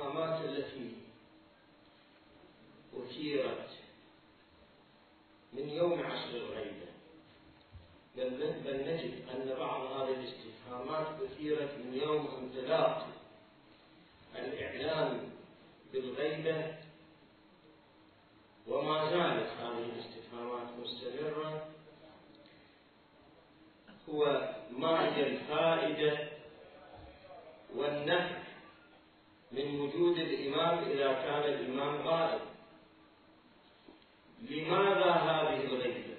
الاستفهامات التي أثيرت من يوم عصر الغيبة. بل نجد أن بعض هذه الاستفهامات أثيرت من يوم انطلاق الإعلام بالغيبة. وما زالت هذه الاستفهامات مستمرة. هو ما هي الفائدة والنفع من وجود الإمام إذا كان الإمام غائب. لماذا هذه الغيبة؟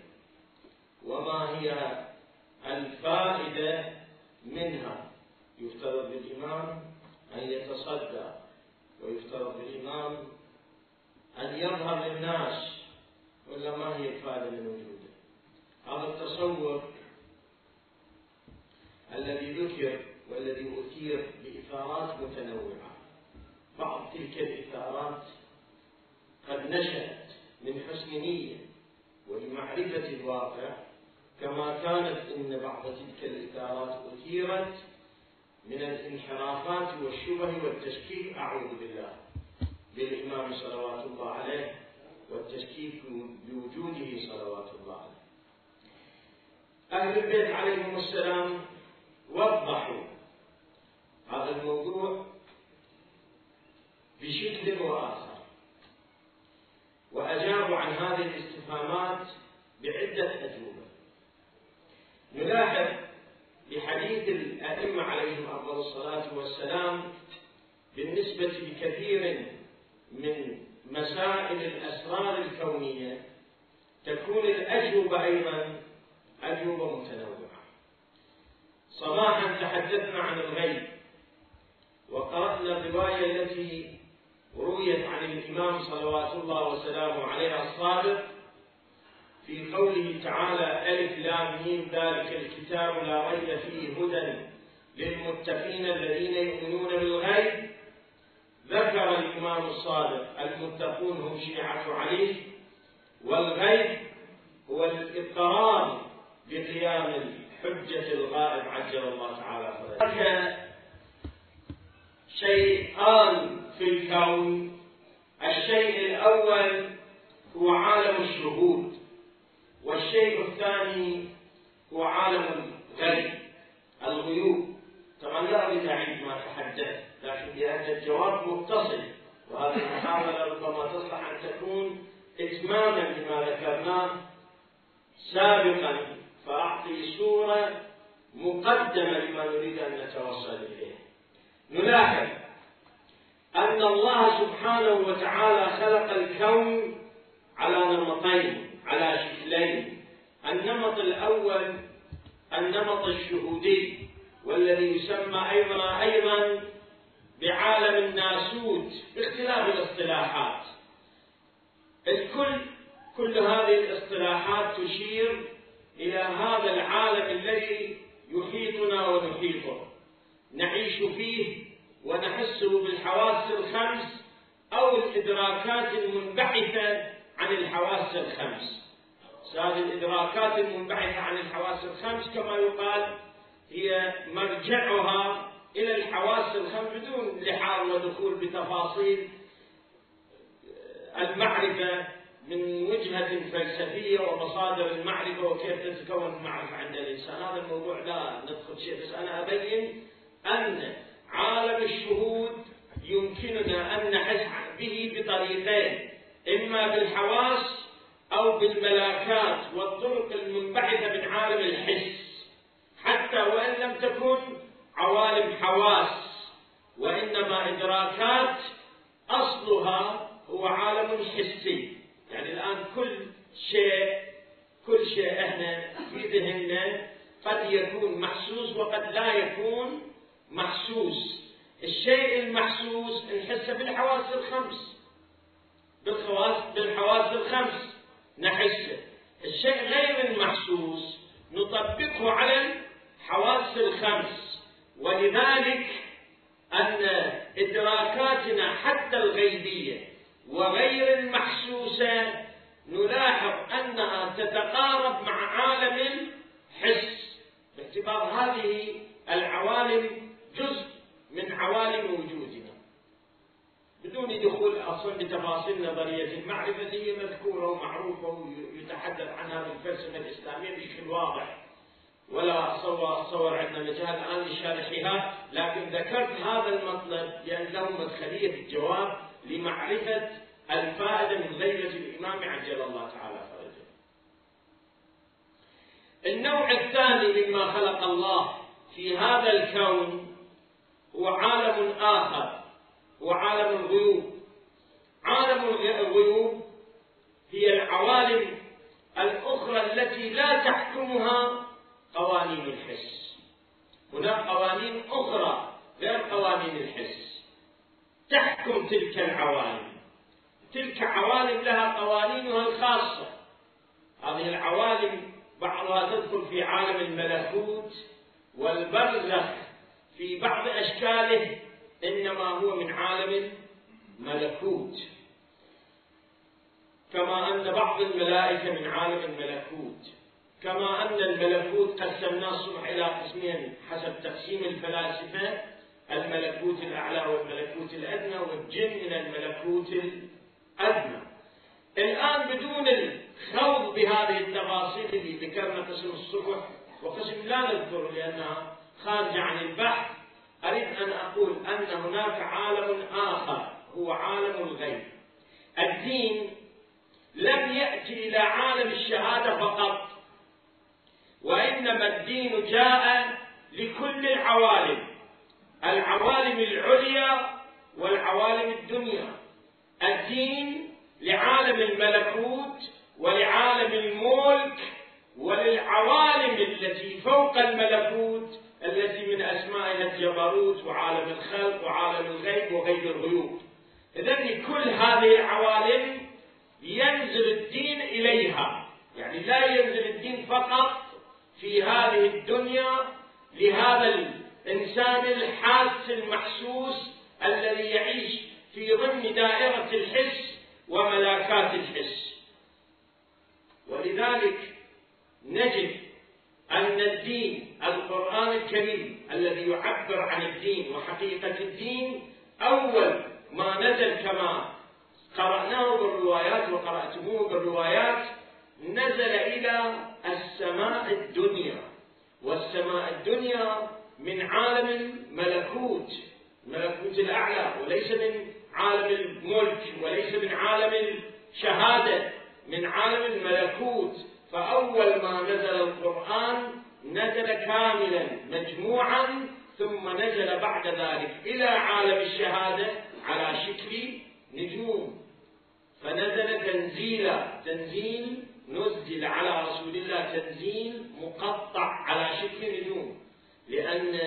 وما هي الفائدة منها؟ يفترض بالإمام أن يتصدى ويفترض بالإمام أن يظهر للناس ولا ما هي الفائدة من وجوده؟ هذا التصور الذي ذكر والذي أثير بإثارات متنوعة. بعض تلك الإثارات قد نشأت من حسن نية ولمعرفة الواقع كما كانت إن بعض تلك الإثارات أثيرت من الانحرافات والشبه والتشكيك أعوذ بالله بالإمام صلوات الله عليه والتشكيك بوجوده صلوات الله عليه. أهل البيت عليهم السلام وضحوا هذا الموضوع بشكل وآخر وأجابوا عن هذه الاستفهامات بعدة أجوبة. نلاحظ بحديث الأئمة عليهم أفضل الصلاة والسلام بالنسبة لكثير من مسائل الأسرار الكونية تكون الأجوبة أيضا أجوبة متنوعة. صباحا تحدثنا عن الغيب وقرأنا الرواية التي رويت عن الإمام صلوات الله وسلامه عليه الصادق في قوله تعالى ألف لام ميم ذلك الكتاب لا ريب فيه هدى للمتقين الذين يؤمنون بالغيب. ذكر الإمام الصادق المتقون هم شيعة علي. والغيب هو الإقرار بقيام الحجة الغائب عجل الله تعالى هناك شيئان في الكون. الشيء الأول هو عالم الشهود والشيء الثاني هو عالم الغيب الغيوب. طبعا لا أريد أعيد ما تحدثت لكن لأن الجواب متصل وهذه المحاولة ربما تصلح أن تكون إتماما لما ذكرناه سابقا. فأعطي صورة مقدمة لما نريد أن نتوصل إليه نلاحظ أن الله سبحانه وتعالى خلق الكون على نمطين على شكلين. النمط الأول النمط الشهودي والذي يسمى أيضا أيضا بعالم الناسوت باختلاف الاصطلاحات. الكل كل هذه الاصطلاحات تشير إلى هذا العالم الذي يحيطنا ونحيطه. نعيش فيه ونحسه بالحواس الخمس أو الإدراكات المنبعثة عن الحواس الخمس. هذه الإدراكات المنبعثة عن الحواس الخمس كما يقال هي مرجعها إلى الحواس الخمس بدون لحاظ ودخول بتفاصيل المعرفة من وجهة فلسفية ومصادر المعرفة وكيف تتكون المعرفة عند الإنسان. هذا الموضوع لا ندخل شيء بس أنا أبين أن عالم الشهود يمكننا أن نحس به بطريقين إما بالحواس أو بالملاكات والطرق المنبعثة من عالم الحس. حتى وإن لم تكن عوالم حواس وإنما إدراكات أصلها هو عالم حسي. يعني الآن كل شيء كل شيء إحنا في ذهننا قد يكون محسوس وقد لا يكون محسوس الشيء المحسوس نحسه بالحواس الخمس. بالحواس بالحواس الخمس. نحسه الشيء غير المحسوس نطبقه على الحواس الخمس. ولذلك أن إدراكاتنا حتى الغيبية وغير المحسوسة نلاحظ أنها تتقارب مع عالم الحس. باعتبار هذه العوالم جزء من عوالم وجودنا دخول أصلا بتفاصيل نظرية المعرفه هي مذكورة ومعروفة ويتحدث عنها في الفلسفه الإسلامية بشكل واضح. ولا أتصور أتصور عندنا مجال الآن لشارحها لكن ذكرت هذا المطلب لأن له مدخلية الجواب لمعرفة الفائدة من غيبة الإمام عجل الله تعالى فرجه. النوع الثاني مما خلق الله في هذا الكون هو عالم آخر. هو عالم الغيوب. عالم الغيوب هي العوالم الأخرى التي لا تحكمها قوانين الحس. هناك قوانين أخرى غير قوانين الحس. تحكم تلك العوالم. تلك عوالم لها قوانينها الخاصة. هذه العوالم بعضها تدخل في عالم الملكوت والبرزخ في بعض أشكاله إنما هو من عالم الملكوت كما أن بعض الملائكة من عالم الملكوت كما أن الملكوت قسمناه الصبح إلى قسمين حسب تقسيم الفلاسفة الملكوت الأعلى والملكوت الأدنى والجن من الملكوت الأدنى. الآن بدون الخوض بهذه التفاصيل اللي ذكرنا قسم الصبح وقسم لا نذكر لأنها خارجة عن البحث أريد أن أقول أن هناك عالم آخر هو عالم الغيب. الدين لم يأتي إلى عالم الشهادة فقط وإنما الدين جاء لكل العوالم العوالم العليا والعوالم الدنيا. الدين لعالم الملكوت ولعالم الملك وللعوالم التي فوق الملكوت التي من اسمائها الجبروت وعالم الخلق وعالم الغيب وغيب الغيوب. اذا لكل هذه العوالم ينزل الدين إليها. يعني لا ينزل الدين فقط في هذه الدنيا لهذا الإنسان الحاس المحسوس الذي يعيش في ضمن دائرة الحس وملاكات الحس. ولذلك نجد أن الدين القرآن الكريم الذي يعبر عن الدين وحقيقة الدين أول ما نزل كما قرأناه بالروايات وقرأتموه بالروايات نزل إلى السماء الدنيا. والسماء الدنيا من عالم الملكوت الملكوت الأعلى وليس من عالم الملك وليس من عالم الشهادة من عالم الملكوت. فأول ما نزل القرآن نزل كاملا مجموعا ثم نزل بعد ذلك إلى عالم الشهادة على شكل نجوم. فنزل تنزيلا تنزيل نزل على رسول الله تنزيل مقطع على شكل نجوم. لأن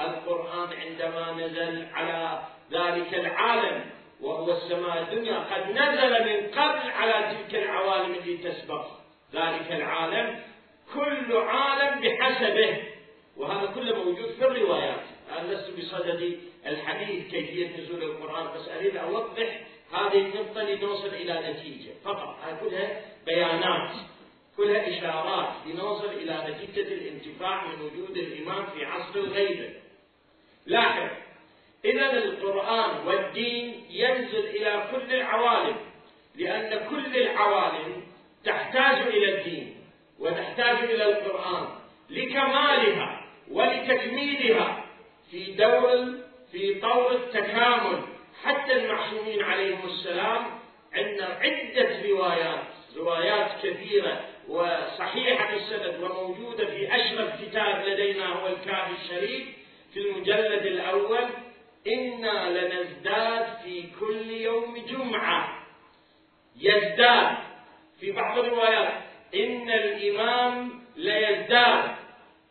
القرآن عندما نزل على ذلك العالم وهو السماء الدنيا قد نزل من قبل على تلك العوالم التي تسبق. ذلك العالم كل عالم بحسبه. وهذا كله موجود في الروايات. أنا لست بصدد الحديث كيفية نزول القرآن بس أريد أوضح هذه النقطة لنوصل إلى نتيجة. فقط كلها بيانات كلها إشارات لنوصل إلى نتيجة الانتفاع من وجود الإمام في عصر الغيبة لاحظ إذا القرآن والدين ينزل إلى كل العوالم لأن كل العوالم تحتاج إلى الدين وتحتاج إلى القرآن لكمالها ولتكميلها في دور في طور التكامل. حتى المعصومين عليهم السلام عندنا عدة روايات روايات كثيرة وصحيحة السند وموجودة في أشرف كتاب لدينا هو الكافي الشريف في المجلد الأول. إنا لنزداد في كل يوم جمعة. يزداد. في بعض الروايات إن الإمام ليزداد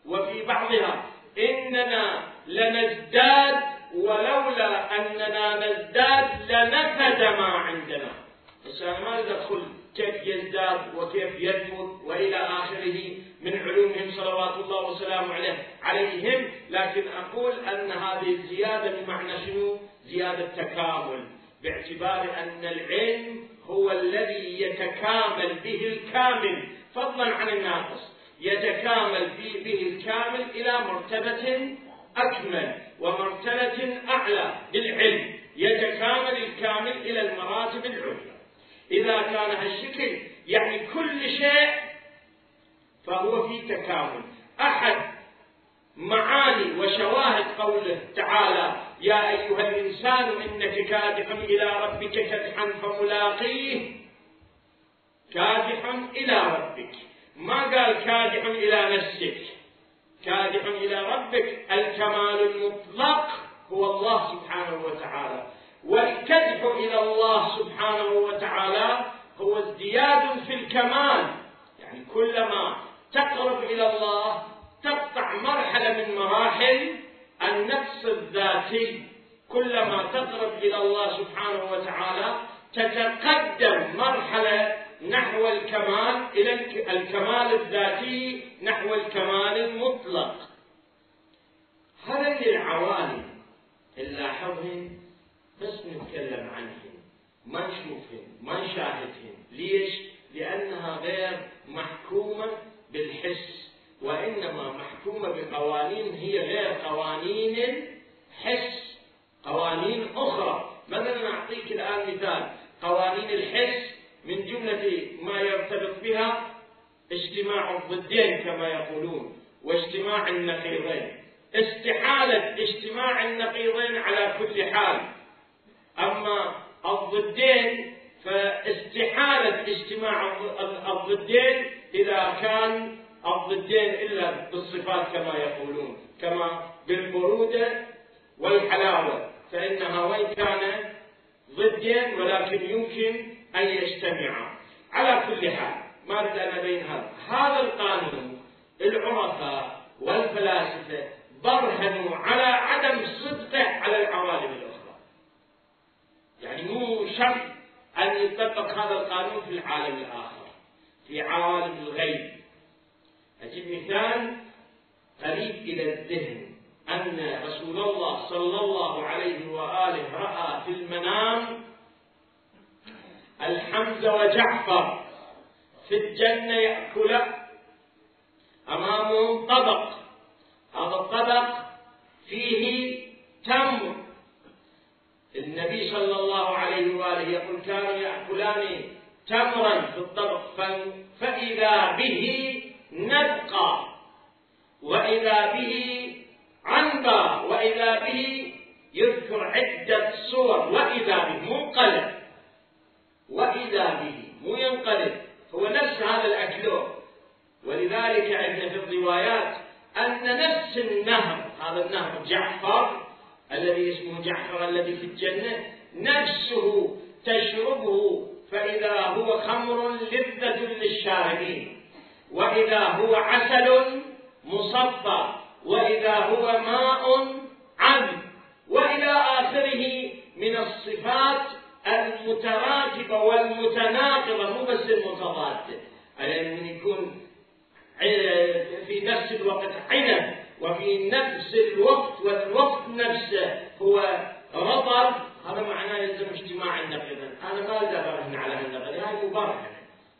وفي بعضها إننا لنزداد ولولا أننا نزداد لنفد ما عندنا. بس ما ندخل كيف يزداد وكيف ينمو وإلى آخره من علومهم صلوات الله وسلامه عليه عليهم؟ لكن أقول أن هذه الزيادة بمعنى شنو؟ زيادة تكامل باعتبار أن العلم هو الذي يتكامل به الكامل فضلا عن الناقص يتكامل به الكامل إلى مرتبة أكمل ومرتبة أعلى بالعلم يتكامل الكامل إلى العليا. إذا كان هالشكل يعني كل شيء فهو في تكامل. أحد معاني وشواهد قوله تعالى يا أيها الإنسان إنك كادح إلى ربك كدحا فملاقيه. كادح إلى ربك. ما قال كادح إلى نفسك؟ كادح إلى ربك. الكمال المطلق هو الله سبحانه وتعالى. والكدح إلى الله سبحانه وتعالى هو ازدياد في الكمال. يعني كلما تقرب إلى الله تقطع مرحلة من مراحل النفس الذاتي كلما تقرب إلى الله سبحانه وتعالى تتقدم مرحلة نحو الكمال إلى الكمال الذاتي نحو الكمال المطلق. هذين العوالم نلاحظهن بس نتكلم عنهن ما نشوفهن ما نشاهدهن ليش؟ لأنها غير محكومة بالحس. وإنما محكومة بقوانين هي غير قوانين الحس قوانين أخرى. مثلا أعطيك الآن مثال قوانين الحس من جملة ما يرتبط بها اجتماع الضدين كما يقولون واجتماع النقيضين. استحالة اجتماع النقيضين على كل حال. أما الضدين فاستحالة اجتماع الضدين إذا كان الضدين إلا بالصفات كما يقولون كما بالبرودة والحلاوة. فإنها وإن كان ضدين ولكن يمكن أن يجتمعا على كل حال ما أريد أن أبين هذا. هذا القانون العرفاء والفلاسفة برهنوا على عدم صدقه على العوالم الأخرى. يعني مو شرط أن يطبق هذا القانون في العالم الآخر في عوالم الغيب. أجيب مثال قريب إلى الذهن أن رسول الله صلى الله عليه وآله رأى في المنام الحمزة وجعفر في الجنة يأكل أمامهم طبق هذا الطبق فيه تمر النبي صلى الله عليه وآله يقول كانوا يأكلان تمرا في الطبق فإذا به نبقى. وإذا به عنبا وإذا به يذكر عدة صور وإذا به منقلب. وإذا به مو ينقلب هو نفس هذا الأكلون. ولذلك عندنا في الروايات أن نفس النهر هذا النهر جعفر الذي اسمه جعفر الذي في الجنة نفسه تشربه فإذا هو خمر لذة للشاربين. وإذا هو عسل مصفى وإذا هو ماء عذب. وإلى آخره من الصفات المتراكبة والمتناقضة مو بس المتضادة يعني من يكون في نفس الوقت عنب وفي نفس الوقت والوقت نفسه هو رطب. هذا معناه يلزم اجتماع النقيضين أنا ما ابرهن على هالنقيض. هاي مبرهنه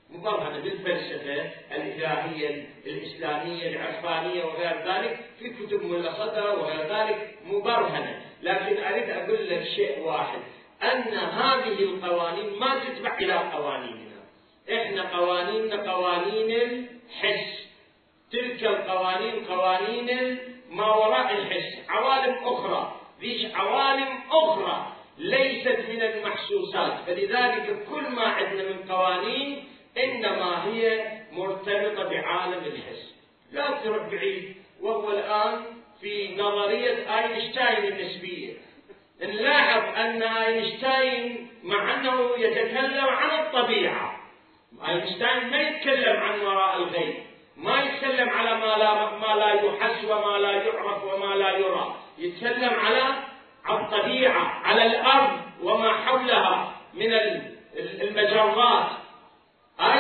مبرهنه بالفلسفه الإلهية الإسلامية العرفانية وغير ذلك في كتب ملا صدر وغير ذلك مبرهنة. لكن أريد أقول لك شيء واحد أن هذه القوانين ما تتبع إلى قوانيننا. إحنا قوانيننا قوانين الحس. تلك القوانين قوانين ما وراء الحس. عوالم أخرى. ذيش عوالم أخرى ليست من المحسوسات. فلذلك كل ما عندنا من قوانين إنما هي مرتبطة بعالم الحس. لا تروح بعيد. وهو الآن في نظرية أينشتاين النسبية. نلاحظ أن أينشتاين مع أنه يتكلم عن الطبيعة. أينشتاين ما يتكلم عن وراء الغيب. ما يتكلم على ما لا ما لا يحس وما لا يعرف وما لا يرى. يتكلم على الطبيعة على الأرض وما حولها من المجرات.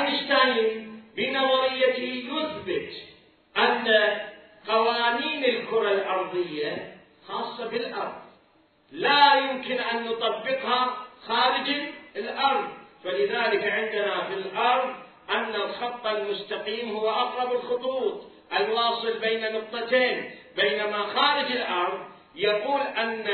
أينشتاين بنظريته يثبت أن قوانين الكرة الأرضية خاصة بالأرض. لا يمكن أن نطبقها خارج الأرض. فلذلك عندنا في الأرض أن الخط المستقيم هو أقرب الخطوط. الواصل بين نقطتين. بينما خارج الأرض يقول أن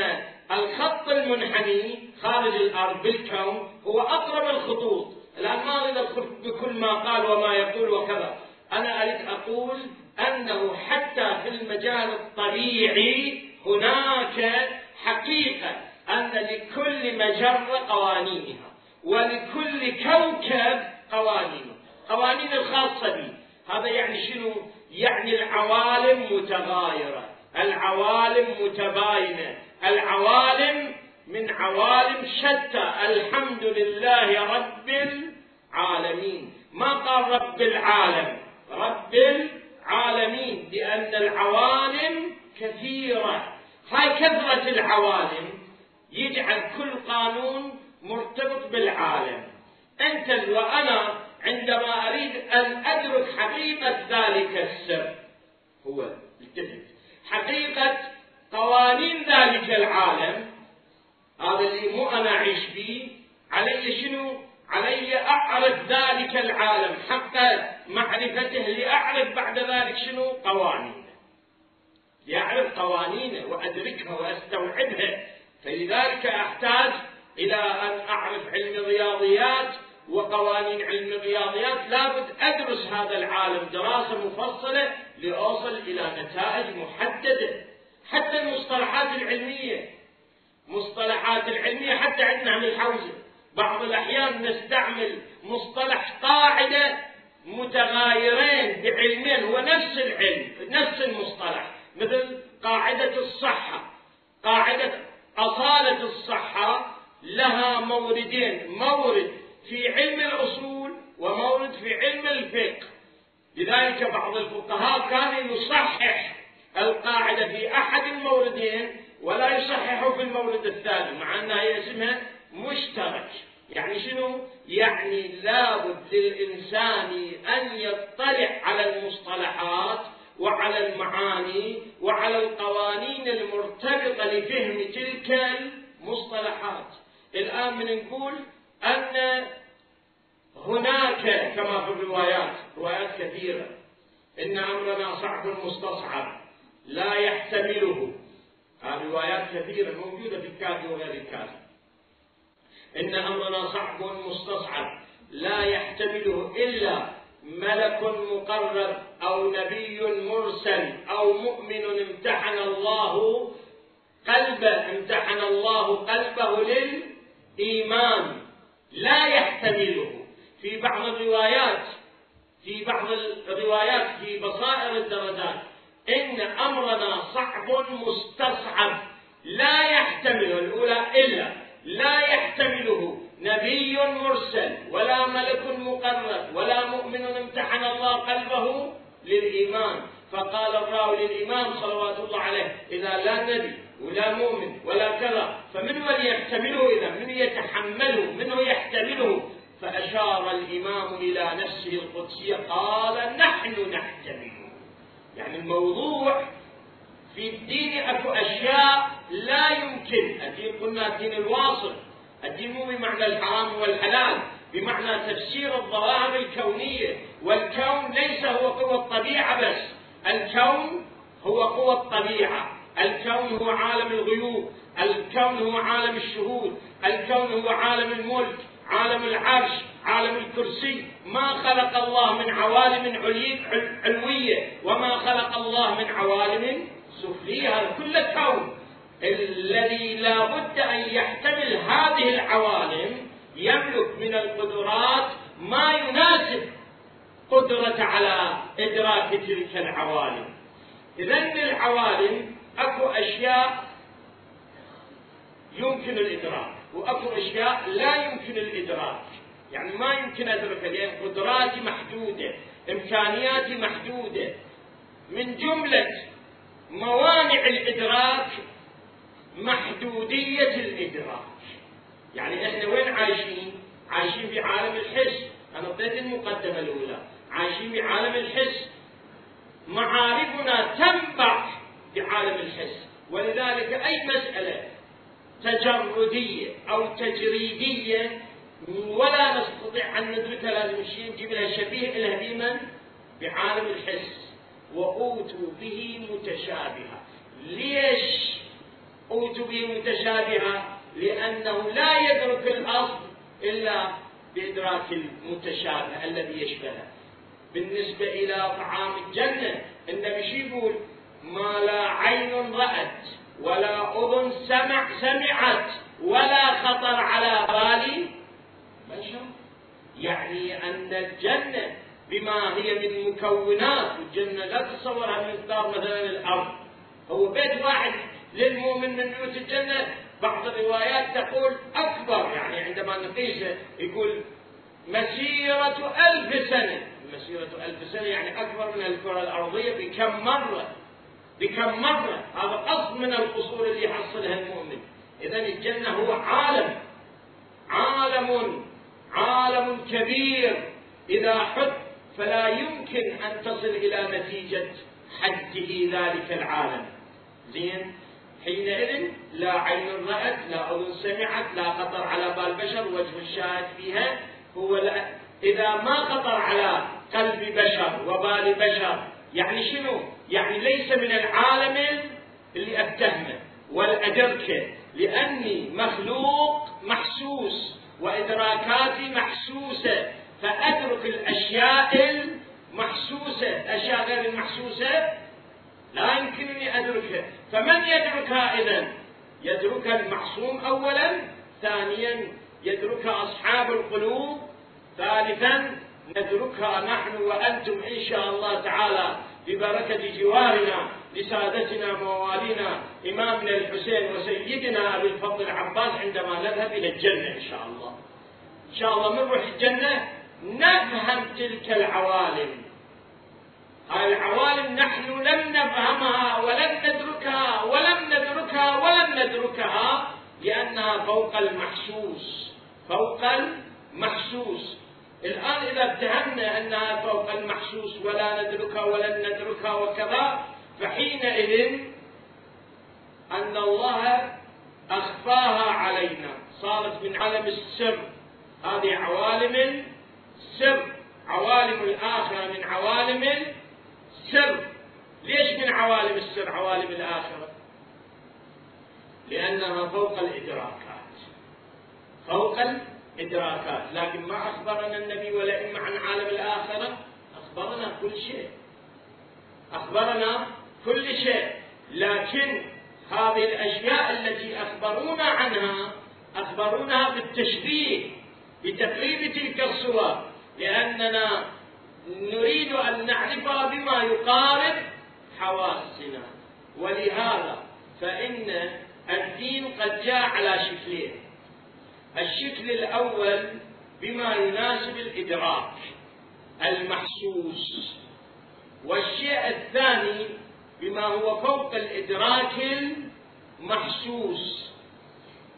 الخط المنحني خارج الأرض بالكون هو أقرب الخطوط. الان ما اريد ادخل بكل ما قال وما يقول وكذا. أنا أريد أقول أنه حتى في المجال الطبيعي هناك حقيقة أن لكل مجرة قوانينها ولكل كوكب قوانينه. قوانين الخاصة به هذا يعني شنو؟ يعني العوالم متغايرة العوالم متباينة العوالم من عوالم شتى. الحمد لله رب العالمين. ما قال رب العالم؟ رب العالمين. لأن العوالم كثيرة. هاي كثرة العوالم يجعل كل قانون مرتبط بالعالم. أنت وأنا عندما أريد أن أدرك حقيقة ذلك السر هو التفت. حقيقة قوانين ذلك العالم هذا اللي مو أنا أعيش به علي شنو؟ علي أعرف ذلك العالم. حق معرفته لأعرف بعد ذلك شنو؟ قوانينه. لأعرف قوانينه وأدركها وأستوعبها. فلذلك أحتاج إلى أن أعرف علم الرياضيات وقوانين علم الرياضيات. لابد أدرس هذا العالم دراسة مفصلة لأوصل إلى نتائج محددة. حتى المصطلحات العلمية مصطلحات العلمية حتى عندنا عن الحوزة. بعض الأحيان نستعمل مصطلح قاعدة متغايرين بعلمين هو نفس العلم نفس المصطلح. مثل قاعدة الصحة. قاعدة أصالة الصحة لها موردين مورد في علم الأصول ومورد في علم الفقه. لذلك بعض الفقهاء كان يصحح القاعدة في أحد الموردين ولا يصحح في المورد الثاني مع أنها هي اسمها مشترك. يعني شنو؟ يعني لابد للإنسان أن يطلع على المصطلحات وعلى المعاني وعلى القوانين المرتبطة لفهم تلك المصطلحات. الآن من نقول أن هناك كما في الروايات روايات كثيرة إن أمرنا صعب مستصعب لا يحتمله. روايات كثيرة موجودة في الكافي وغير الكافي إن أمرنا صعب مستصعب لا يحتمله إلا ملك مقرب أو نبي مرسل أو مؤمن امتحن الله قلبه امتحن الله قلبه للإيمان. لا يحتمله. في بعض الروايات في بعض الروايات في بصائر الدرجات إن أمرنا صعب مستصعب. لا يحتمله الأولى إلا لا يحتمله نبي مرسل ولا ملك مقرب ولا مؤمن امتحن الله قلبه للإيمان. فقال الراوي للإمام صلوات الله عليه إذا لا نبي ولا مؤمن ولا كذا فمن هو يحتمله إذا؟ من يتحمله من يحتمله؟ فأشار الإمام إلى نفسه القدسية قال نحن نحتمل. يعني الموضوع في الدين أكو أشياء لا يمكن. الدين قلنا الدين الواصل. الدين مو بمعنى الحرام والحلال بمعنى تفسير الظواهر الكونية. والكون ليس هو قوى الطبيعه بس الكون هو قوى الطبيعه الكون هو عالم الغيوب الكون هو عالم الشهود الكون هو عالم الملك. عالم العرش عالم الكرسي. ما خلق الله من عوالم علوية وما خلق الله من عوالم سفلية. هذا كل كون الذي لا بد أن يحتمل هذه العوالم يملك من القدرات ما يناسب قدرة على إدراك تلك العوالم. إذا العوالم أكو أشياء يمكن الإدراك. وأكو أشياء لا يمكن الإدراك. يعني ما يمكن أدركها لأن قدراتي محدودة إمكانياتي محدودة. من جملة موانع الإدراك محدودية الإدراك. يعني إحنا وين عايشين؟ عايشين في عالم الحس. أنا اديت المقدمة الأولى. عايشين في عالم الحس. معارفنا تنبع بعالم الحس. ولذلك أي مسألة تجردية أو تجريدية ولا نستطيع أن ندركها لازم شيء. نجيب لها شبيه لها بمن؟ بعالم الحس. وأوتوا به متشابها ليش أوتوا به متشابها لأنه لا يدرك الأصل إلا بإدراك المتشابه الذي يشبهه. بالنسبة إلى طعام الجنة النبي شو يقول؟ ما لا عين رأت ولا أذن سمع سمعت ولا خطر على بال بشر يعني أن الجنة بما هي من مكونات الجنة لا تصورها بمقدار مثلا الأرض. هو بيت واحد للمؤمن من بيوت الجنة. بعض الروايات تقول أكبر يعني عندما نقيسه يقول مسيرة ألف سنة. مسيرة ألف سنة يعني أكبر من الكرة الأرضية بكم مرة. بكم مرة. هذا قصد من القصور اللي يحصلها المؤمن. إذا الجنة هو عالم. عالم عالم كبير. إذا حد فلا يمكن أن تصل إلى نتيجة حده ذلك العالم. زين؟ حينئذ لا عين رأت لا أذن سمعت لا خطر على بال بشر. وجه الشاهد فيها هو لا. إذا ما خطر على قلب بشر وبال بشر يعني شنو؟ يعني ليس من العالم اللي أتهمه والأدركه لأني مخلوق محسوس وإدراكاتي محسوسة فأدرك الأشياء المحسوسة. الأشياء غير المحسوسة لا يمكنني أدركها. فمن يدركها إذا يدركها المعصوم أولا ثانيا يدركها أصحاب القلوب ثالثا ندركها نحن وأنتم إن شاء الله تعالى. ببركة جوارنا لسادتنا موالينا إمامنا الحسين وسيدنا أبي الفضل العباس عندما نذهب إلى الجنة إن شاء الله. إن شاء الله نروح الجنة نفهم تلك العوالم. هاي العوالم نحن لم نفهمها ولم ندركها ولم ندركها ولم ندركها لأنها فوق المحسوس فوق المحسوس. الآن إذا اتهمنا أنها فوق المحسوس ولا ندركها ولن ندركها وكذا فحينئذ أن الله أخفاها علينا. صارت من عالم السر هذه عوالم السر عوالم الآخرة من عوالم السر ليش من عوالم السر عوالم الآخرة. لأنها فوق الإدراكات. فوق الإدراكات لكن ما أخبرنا النبي والأئمة عن عالم الآخرة أخبرنا كل شيء. أخبرنا كل شيء. لكن هذه الأشياء التي أخبرونا عنها أخبرونا بالتشبيه بتقريب تلك الصور. لأننا نريد أن نعرفها بما يقارب حواسنا. ولهذا فإن الدين قد جاء على شكلين. الشكل الأول بما يناسب الإدراك المحسوس. والشيء الثاني بما هو فوق الإدراك المحسوس.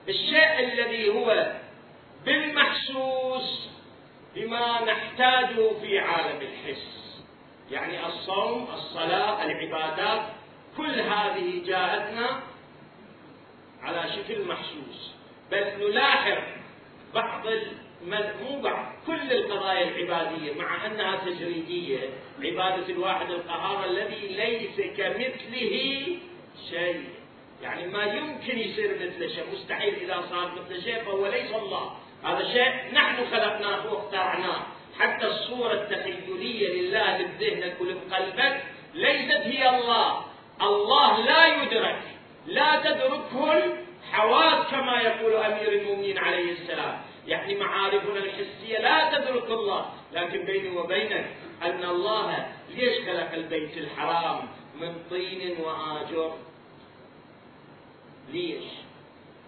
الشيء الذي هو بالمحسوس بما نحتاجه في عالم الحس. يعني الصوم الصلاة العبادات كل هذه جاءتنا على شكل محسوس. بل نلاحظ بعض مو بعض كل القضايا العبادية مع أنها تجريدية عبادة الواحد القهار الذي ليس كمثله شيء. يعني ما يمكن يصير مثل شيء مستحيل إذا صار مثل شيء فهو ليس الله. هذا شيء نحن خلقناه واخترعناه. حتى الصورة التخيلية لله بذهنك ولبقلبك ليست هي الله. الله لا يدرك لا تدركه الحواس كما يقول أمير المؤمنين عليه السلام. يعني معارفنا الحسية لا تدرك الله لكن بيني وبينك أن الله ليش خلق البيت الحرام من طين وآجر. ليش؟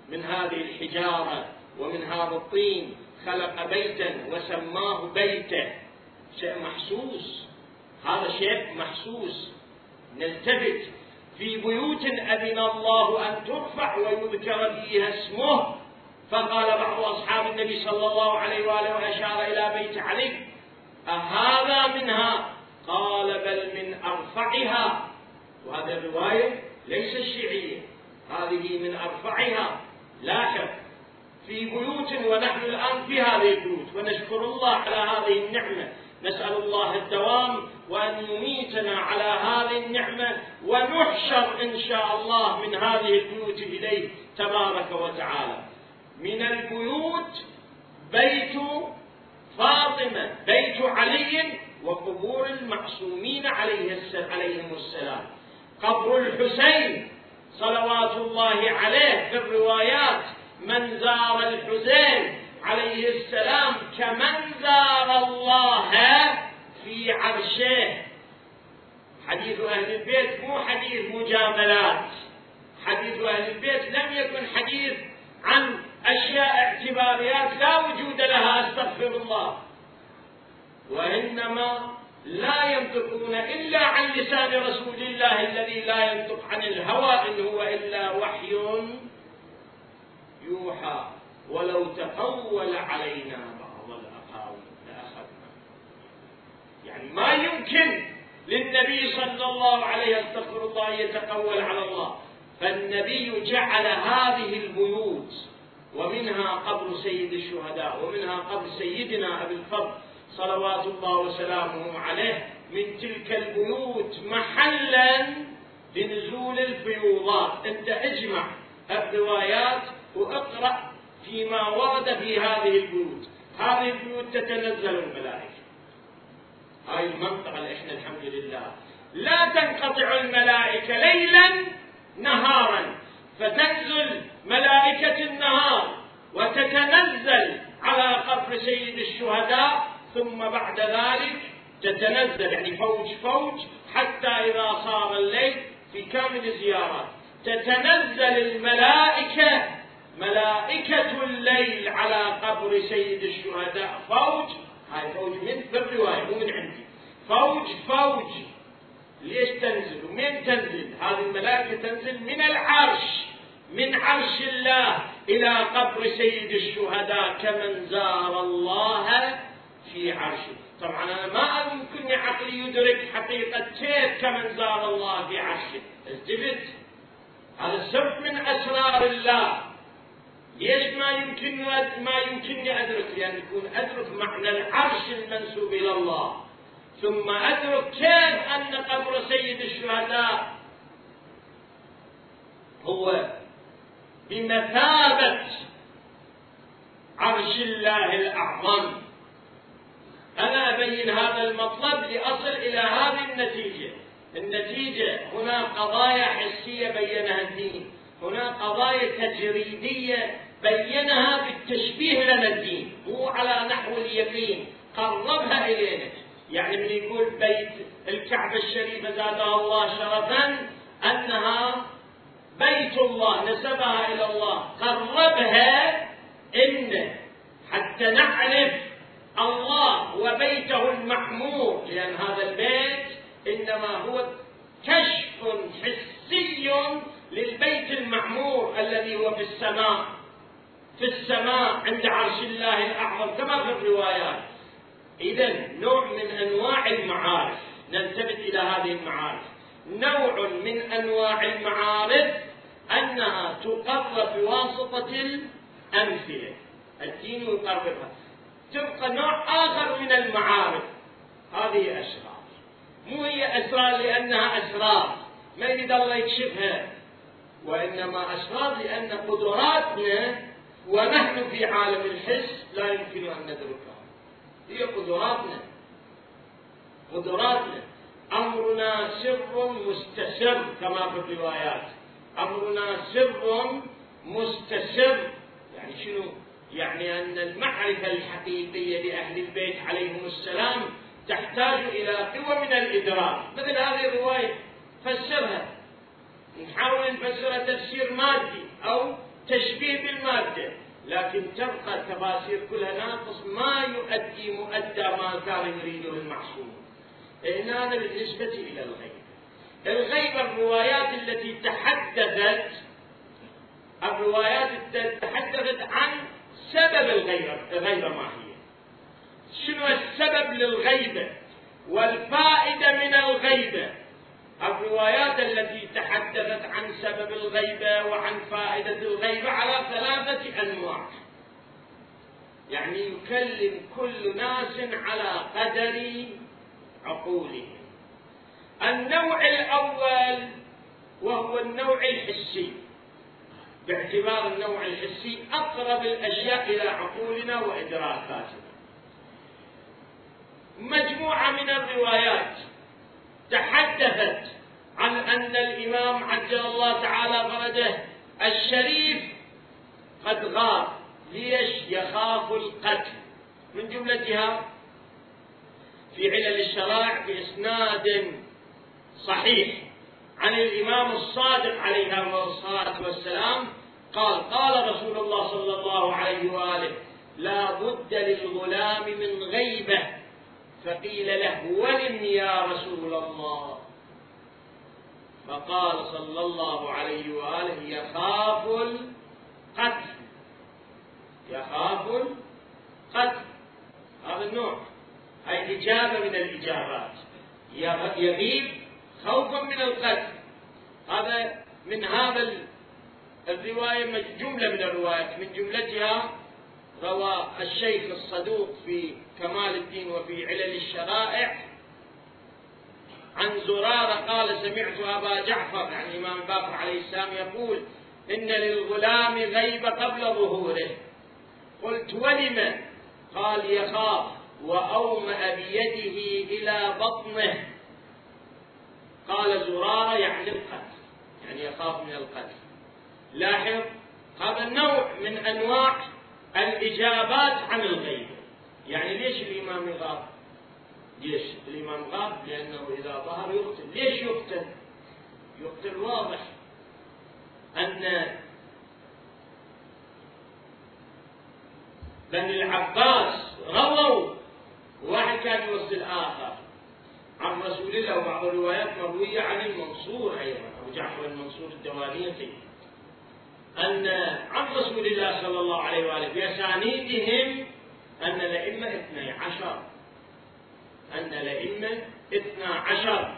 من هذه الحجارة ومن هذا الطين خلق بيتا وسماه بيتا. شيء محسوس. هذا شيء محسوس. نلتفت في بيوت أذن الله أن ترفع ويذكر فيها اسمه. فقال بعض أصحاب النبي صلى الله عليه وآله وأشار إلى بيت علي. أهذا منها؟ قال بل من أرفعها. وهذه الرواية ليس الشيعية هذه من أرفعها. لاحظ في بيوت ونحن الآن في هذه البيوت ونشكر الله على هذه النعمة. نسأل الله الدوام وأن يميتنا على هذه النعمة ونحشر إن شاء الله من هذه البيوت إليه تبارك وتعالى. من البيوت بيت فاطمة بيت علي وقبور المعصومين عليهم السلام. قبر الحسين صلوات الله عليه في الروايات من زار الحسين عليه السلام كمن زار الله في عرشه. حديث أهل البيت مو حديث مجاملات. حديث أهل البيت لم يكن حديث عن أشياء اعتباريات لا وجود لها أستغفر الله. وإنما لا ينطقون إلا عن لسان رسول الله الذي لا ينطق عن الهوى إن هو إلا وحي يوحى. ولو تقول علينا يعني ما يمكن للنبي صلى الله عليه استغفر الله يتقول على الله. فالنبي جعل هذه البيوت ومنها قبر سيد الشهداء ومنها قبر سيدنا أبي الفضل صلوات الله وسلامه عليه من تلك البيوت محلا لنزول الفيوضات. أنت اجمع الروايات واقرأ فيما ورد في هذه البيوت. هذه البيوت تتنزل الملائكة. هاي المنطقة اللي إحنا الحمد لله. لا تنقطع الملائكة ليلا نهارا. فتنزل ملائكة النهار وتتنزل على قبر سيد الشهداء ثم بعد ذلك تتنزل يعني فوج فوج حتى إذا صار الليل في كامل الزيارات تتنزل الملائكة ملائكة الليل على قبر سيد الشهداء فوج هاي فوج من في الرواية مو من عندي. فوج فوج. ليش تنزل؟ ومن تنزل؟ هذه الملائكة تنزل من العرش من عرش الله إلى قبر سيد الشهداء كمن زار الله في عرشه. طبعا أنا ما يمكنني عقلي يدرك حقيقة كيف كمن زار الله في عرشه. التفت هذا سر من أسرار الله. ليش ما يمكن ما يمكنني أدرك لأن يكون أدرك معنى العرش المنسوب إلى الله. ثم أدرك كيف أن قبر سيد الشهداء هو بمثابة عرش الله الأعظم. أنا أبين هذا المطلب لأصل إلى هذه النتيجة. النتيجة هنا قضايا حسية بينها الدين. هنا قضايا تجريدية بينها بالتشبيه لنا الدين مو على نحو اليقين قربها إلينا. يعني من يقول بيت الكعبة الشريفة زادها الله شرفا أنها بيت الله نسبها إلى الله. قربها إن حتى نعرف الله وبيته المعمور لأن هذا البيت إنما هو كشف حسي للبيت المعمور الذي هو في السماء. في السماء عند عرش الله الأعظم كما في الروايات. إذا نوع من أنواع المعارف نلتفت إلى هذه المعارف. نوع من أنواع المعارف أنها تقرب بواسطة الأمثلة. الدين يقربها تبقى نوع آخر من المعارف. هذه أسرار مو هي أسرار لأنها أسرار ما يريد الله يكشفها. وإنما أسرار لأن قدراتنا ونحن في عالم الحس لا يمكن أن ندركها. هي قدراتنا. قدراتنا. أمرنا سر مستسر كما في الروايات. أمرنا سر مستسر. يعني شنو؟ يعني أن المعرفة الحقيقية لأهل البيت عليهم السلام تحتاج إلى قوة من الإدراك. مثل هذه الرواية. فسرها. نحاول نفسرها تفسير مادي أو تشبيه بالمادة لكن تبقى التفاسير كلها ناقص ما يؤدي مؤدى ما كان يريده المعصوم. هذا بالنسبة إلى الغيب. الغيب الروايات التي تحدثت الروايات تحدثت عن سبب الغيبة الغيبة ما هي؟ شنو السبب للغيبة والفائدة من الغيبة الروايات التي تحدثت عن سبب الغيبة وعن فائدة الغيبة على ثلاثة أنواع. يعني يكلم كل ناس على قدر عقولهم. النوع الأول وهو النوع الحسي. باعتبار النوع الحسي أقرب الأشياء إلى عقولنا وإدراكاتنا. مجموعة من الروايات تحدثت عن أن الإمام عجل الله تعالى فرجه الشريف قد غاب. ليش يخاف القتل؟ من جملتها في علل الشرائع بإسناد صحيح. عن الإمام الصادق عليه الصلاة والسلام قال قال رسول الله صلى الله عليه وآله لا بد للغلام من غيبة فقيل له ولم يا رسول الله؟ فقال صلى الله عليه وآله يخاف القتل. يخاف القتل. هذا النوع. هاي إجابة من الإجابات. يغيب خوفا من القتل. هذا من هذا الرواية جملة من الروايات من جملتها روى الشيخ الصدوق في كمال الدين وفي علل الشرائع. عن زرارة قال سمعت أبا جعفر يعني الإمام باقر عليه السلام يقول إن للغلام غيب قبل ظهوره. قلت ولم؟ قال يخاف وأومأ بيده إلى بطنه. قال زرارة يعني القتل يعني يخاف من القتل. لاحظ هذا النوع من أنواع الإجابات عن الغيب. يعني ليش الإمام يغاب ليش؟ الإمام غاب لأنه إذا ظهر يقتل. ليش يقتل؟ يقتل واضح أن بني العباس غووا واحد كان يوصل آخر. عن رسول الله وبعض الروايات مروية عن المنصور أيضا أبو جعفر المنصور الدوانيتي أن عن رسول الله صلى الله عليه وآله بأسانيدهم أن الأئمة اثني عشر. أن الأئمة اثنا عشر.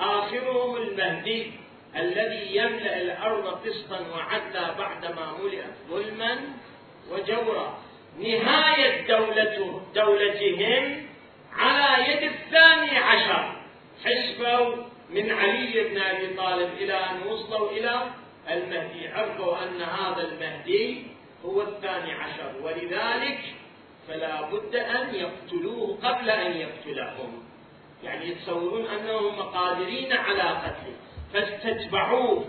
آخرهم المهدي الذي يملأ الأرض قسطا وعدلا بعدما ملئت ظلما وجورا. نهاية دولته دولتهم على يد الثاني عشر. حسبوا من علي بن أبي طالب إلى أن وصلوا إلى المهدي عرفوا أن هذا المهدي هو الثاني عشر. ولذلك فلا بد أن يقتلوه قبل أن يقتلهم. يعني يتصورون أنهم قادرين على قتله. فاستتبعوه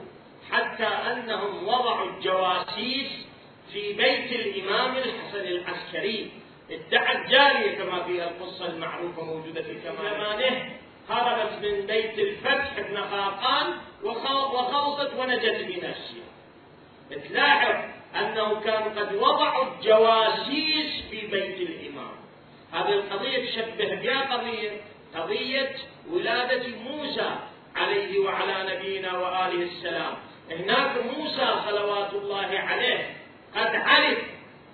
حتى أنهم وضعوا الجواسيس في بيت الإمام الحسن العسكري. ادعت جارية كما في القصة المعروفة موجودة في كمالانه هربت من بيت الفتح ابن خاقان وخلصت ونجت بنفسها تلاحظ أنه كان قد وضعوا الجواسيس في بيت الإمام. هذه القضية تشبه بها قضية قضية ولادة موسى عليه وعلى نبينا وآله السلام. هناك موسى صلوات الله عليه. قد عرف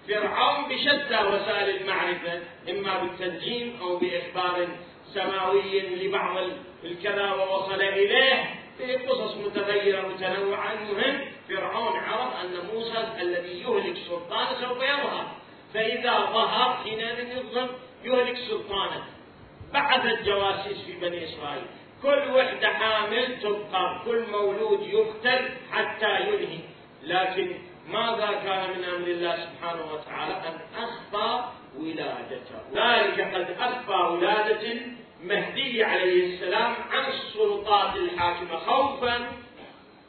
فرعون بشتى وسائل المعرفة إما بالتنجيم أو بإخبار سماوي لبعض الكذا ووصل إليه في قصص متغيرة متنوعة. المهم فرعون عرف أن موسى الذي يهلك سلطانه سوف يظهر. فإذا ظهر حينئذ يظهر يهلك سلطانه. بعثت جواسيس في بني إسرائيل. كل وحدة حامل تبقى كل مولود يقتل حتى ينهي لكن ماذا كان من أمر الله سبحانه وتعالى؟ أن أخفى ولادته. ذلك قد أخفى ولادة المهدي عليه السلام عن السلطات الحاكمة خوفا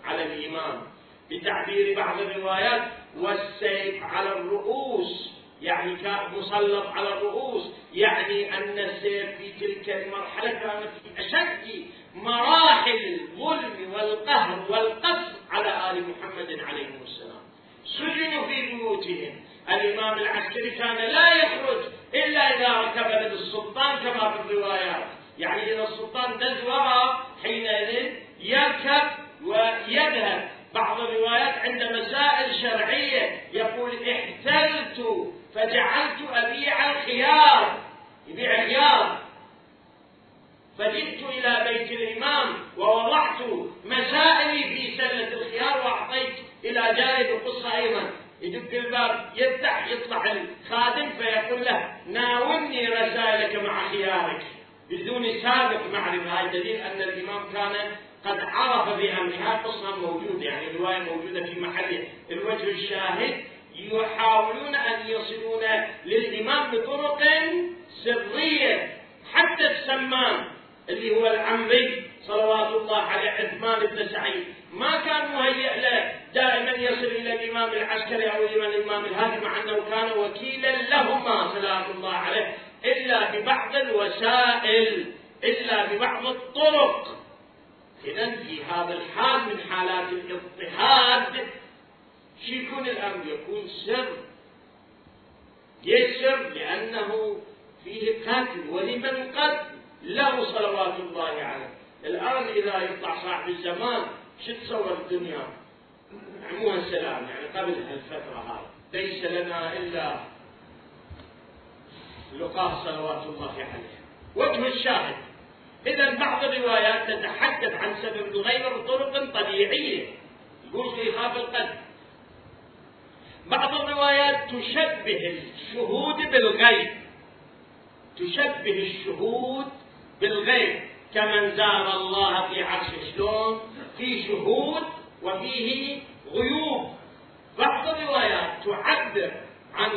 على الإمام بتعبير بعض الروايات والسيف على الرؤوس يعني كان مسلط على الرؤوس يعني أن السيف في تلك المرحلة كان في أشد مراحل الظلم والقهر والقصر على آل محمد عليه السلام. سجنوا في بيوتهم. الإمام العسكري كان لا يخرج إلا إذا ركب السلطان كما في الروايات. يعني إذا السلطان دز وراء حينئذ يركب ويذهب. بعض الروايات عند مسائل شرعية يقول احتلت فجعلت أبيع الخيار يبيع خيار فجئت إلى بيت الإمام ووضعت مسائلي في سلة الخيار وأعطيت إلى جانب القصة أيضا. يدق الباب يفتح يطلع الخادم في له ناولني رسائلك مع خيارك. بدون سابق معرفة. هذا دليل أن الإمام كان قد عرف بأمرها قصة موجودة يعني رواية موجودة في محل الوجه الشاهد. يحاولون أن يصلون للإمام بطرق سرية حتى السمان اللي هو العمري صلوات الله عليه عثمان بن سعيد. ما كان مهيئ له دائما يصل إلى الإمام العسكري أو إلى الإمام الهادي مع أنه كان وكيلا لهما سلام الله عليه إلا ببعض الوسائل إلا ببعض الطرق. اذا في هذا الحال من حالات الاضطهاد شو يكون الامر؟ يكون سر؟ يسر لأنه فيه قتل ولمن قتل؟ له صلوات الله عليه. الآن إذا يطلع صاحب الزمان شو تصور الدنيا؟ عموها السلام يعني قبل هالفترة هذه ليس لنا إلا لقاه صلوات الله عليه. وجه الشاهد. إذا بعض الروايات تتحدث عن سبب الغيبه بطرق طبيعية. يقول في خاف القلب. بعض الروايات تشبه الشهود بالغيب. تشبه الشهود بالغيب. كمن زار الله في عرش شلون؟ في شهود وفيه غيوب. بعض الروايات تعبر عن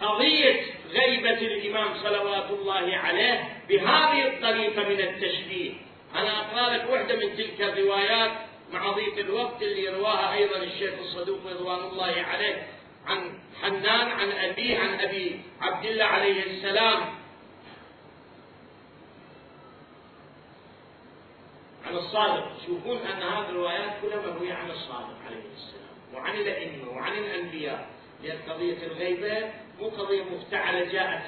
قضية غيبة الإمام صلوات الله عليه بهذه الطريقة من التشبيه. أنا أقرأ لك واحدة من تلك الروايات مع ضيق الوقت اللي رواها أيضا الشيخ الصدوق رضوان الله عليه عن حنان عن أبيه عن أبي عبد الله عليه السلام. عن الصادق. تشوفون أن هذه الروايات كلها مروية عن الصادق عليه السلام وعن الأئمة وعن الأنبياء لأن قضية الغيبة مو قضية مفتعلة جاءت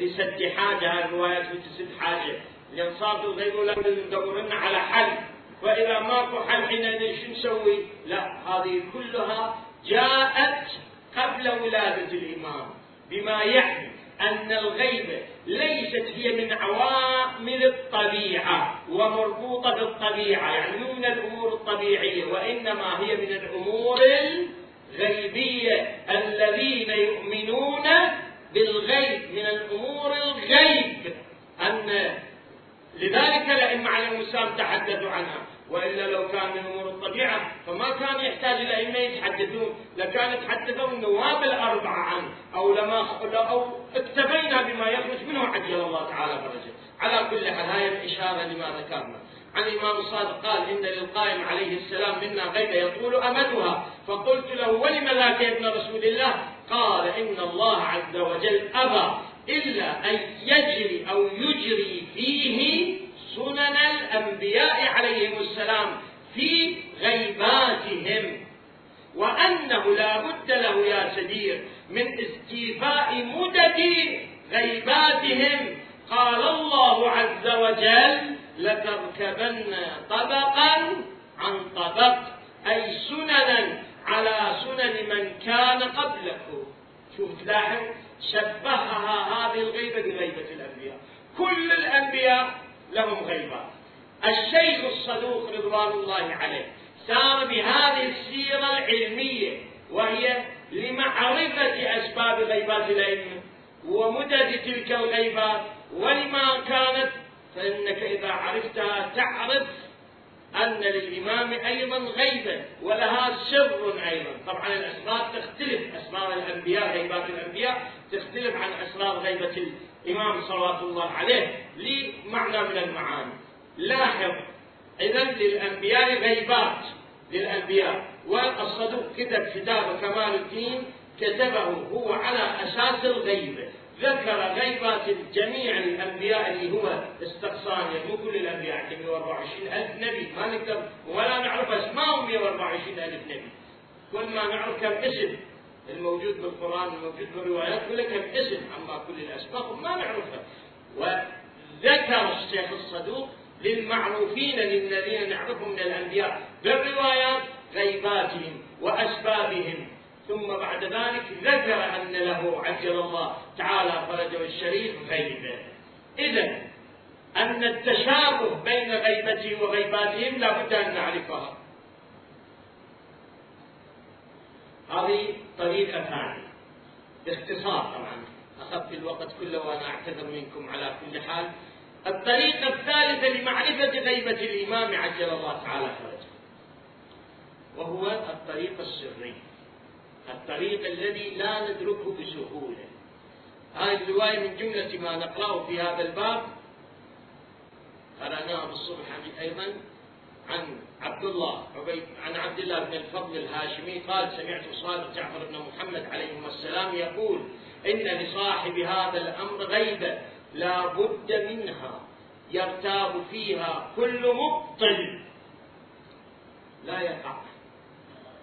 لسد حاجة هذه الروايات لتسد حاجة. لأن صارت الغيبة لا ندور على حل. فإذا ماكو حل حينئذ شو نسوي؟ لا هذه كلها جاءت قبل ولادة الإمام بما يعني أن الغيبة ليست هي من عوامل الطبيعة ومربوطة بالطبيعة يعني مو من الأمور الطبيعية وإنما هي من الأمور الغيبية الذين يؤمنون بالغيب من الأمور الغيب. أن لذلك الأئمة على السلام تحدثوا عنها. وإلا لو كان من امور الطبيعة فما كان يحتاج الائمه يتحدثون لكان تحدثوا النواب الأربعة عنه أو لما أو اكتفينا بما يخرج منه عجل الله تعالى فرجه على كل حال هاي الإشارة لما ذكرنا عن الإمام الصادق قال إن للقائم عليه السلام منا غيبه يطول أمدها فقلت له ولم ذاك يا ابن رسول الله؟ قال إن الله عز وجل أبى إلا أن يجري أو يجري فيه سنن الأنبياء عليهم السلام في غيباتهم. وأنه لا بد له يا سدير من استيفاء مدد غيباتهم. قال الله عز وجل لتركبن طبقا عن طبق أي سننا على سنن من كان قبلكم. شوف تلاحظ شبهها هذه الغيبة بغيبة الأنبياء. كل الأنبياء لهم غيبات الشيخ الصدوق رضوان الله عليه سار بهذه السيرة العلمية وهي لمعرفة أسباب غيبات الأئمة ومدد تلك الغيبات ولما كانت فإنك إذا عرفتها تعرف أن للإمام أيضا غيبة ولها سر أيضا. طبعا الأسباب تختلف أسباب الأنبياء غيبات الأنبياء تختلف عن أسباب غيبة الإمام صلوات الله عليه لمعنى من المعاني. لاحظ إذا للأنبياء غيبات للأنبياء. والصدوق كتب كتاب كمال الدين كتبه هو على أساس الغيبة ذكر غيبات جميع الأنبياء اللي هو استقصان يعني مو كل الأنبياء عندهم 124 ألف نبي. ما نقدر ولا نعرف اسمائهم 124 ألف نبي. كل ما نعرف كم اسم الموجود بالقران الموجود بالروايات كل كم اسم اما كل الاسماء ما نعرفها. وذكر الشيخ الصدوق للمعروفين للذين نعرفهم من الأنبياء بالروايات غيباتهم وأسبابهم. ثم بعد ذلك ذكر أن له عجل الله تعالى فرجه الشريف غيبة. إذا أن التشابه بين غيبته وغيباتهم لا بد أن نعرفها. هذه طريقة ثانية باختصار طبعا. أخذت الوقت كله وأنا أعتذر منكم على كل حال. الطريقة الثالثة لمعرفة غيبة الإمام عجل الله تعالى فرجه. وهو الطريق السري. الطريق الذي لا ندركه بسهولة. هذه الرواية من جملة ما نقرأه في هذا الباب. قرأناه بالصبح أيضا. عن عبد الله عن عبد الله بن الفضل الهاشمي قال سمعت صادق جعفر بن محمد عليهما السلام يقول إن لصاحب هذا الأمر غيبة لا بد منها يرتاب فيها كل مبطل. لا يقع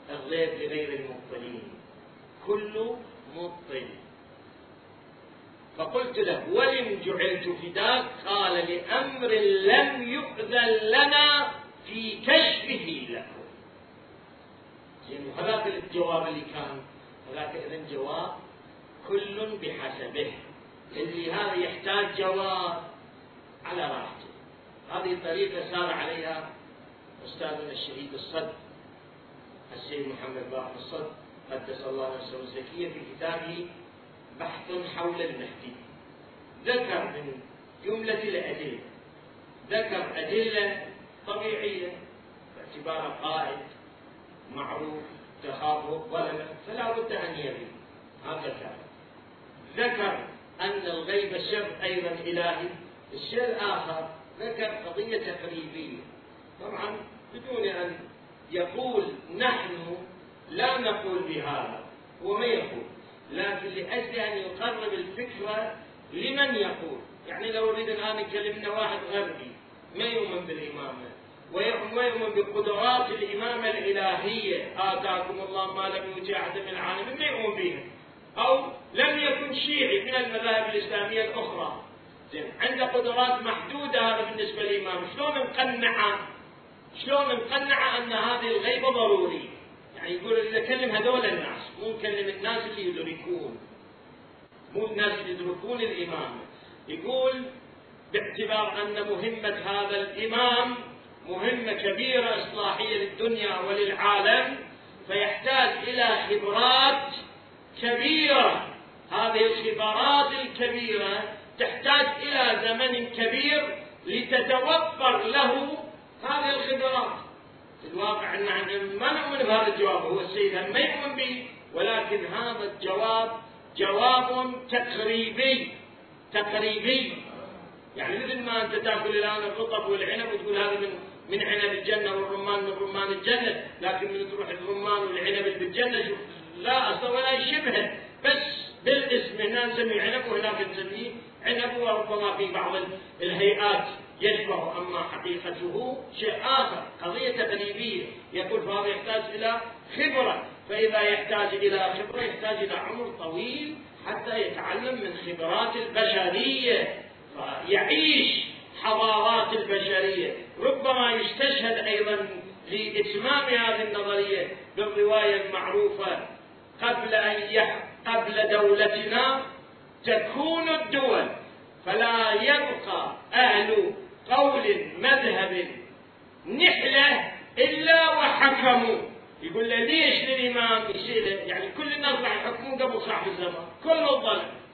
الغيب لغير المبطلين كل مبطل. فقلت له ولم جعلت فداك؟ قال لأمر لم يؤذن لنا في كشفه لكم. يعني هذاك الجواب اللي كان هذاك إذن جواب كل بحسبه. اللي هذا يحتاج جواب على راحته. هذه طريقة سار عليها أستاذنا الشهيد الصدر السيد محمد باقر الصدر قدس الله نفسه الزكية في كتابه بحث حول المهدي. ذكر من جملة الأدلة. ذكر أدلة طبيعية باعتبار قائد معروف تخافه ظلمه فلا بد أن يغيب كان ذكر أن الغيب شر أيضا إلهي الشيء الآخر ذكر قضية تقريبية. طبعا بدون أن يقول نحن لا نقول بهذا هو ما يقول. لكن لأجل أن يقرب الفكرة لمن يقول؟ يعني لو أريد الآن يكلمنا واحد غربي ما بالإمامة ويؤمن بقدرات الإمامة الإلهية. آتاكم الله ما لم يؤتي أحد من العالمين. ما يؤمن بها أو لم يكن شيعي من المذاهب الإسلامية الأخرى. زين عنده قدرات محدودة هذا بالنسبة للإمام. شلون نقنعه شلون نقنعه أن هذه الغيبة ضرورية يعني يقول إذا كلم هذول الناس مو نكلم الناس اللي يدركون. مو الناس اللي يدركون الإمام. يقول باعتبار أن مهمة هذا الإمام مهمة كبيرة إصلاحية للدنيا وللعالم فيحتاج إلى خبرات كبيرة. هذه الخبرات الكبيرة تحتاج إلى زمن كبير لتتوفر له هذه الخبرات. في الواقع أن ما نؤمن بهذا الجواب هو السيد ما يؤمن به ولكن هذا الجواب جواب تقريبي تقريبي. يعني مثل ما أنت تأكل الآن الرطب والعنب وتقول هذا من من عنب الجنة والرمان من رمان الجنة لكن من تروح الرمان والعنب اللي بالجنة شوف لا أصلا ولا يشبهه. بس بالاسم هنا نسميه عنب وهناك نسميه عنب وربما في بعض الهيئات يشبه أما حقيقته شيء آخر قضية تقريبية. يقول فهذا يحتاج إلى خبرة. فإذا يحتاج إلى خبرة يحتاج إلى عمر طويل حتى يتعلم من خبرات البشرية. يعيش حضارات البشرية. ربما يستشهد أيضا لإتمام هذه النظرية بالرواية المعروفة قبل أن قبل دولتنا تكون الدول. فلا يبقى أهل قول مذهب نحلة إلا وحكموا. يقول له ليش للإمام يعني كل الناس راح يحكمون قبل صاحب الزمان. كل الظلم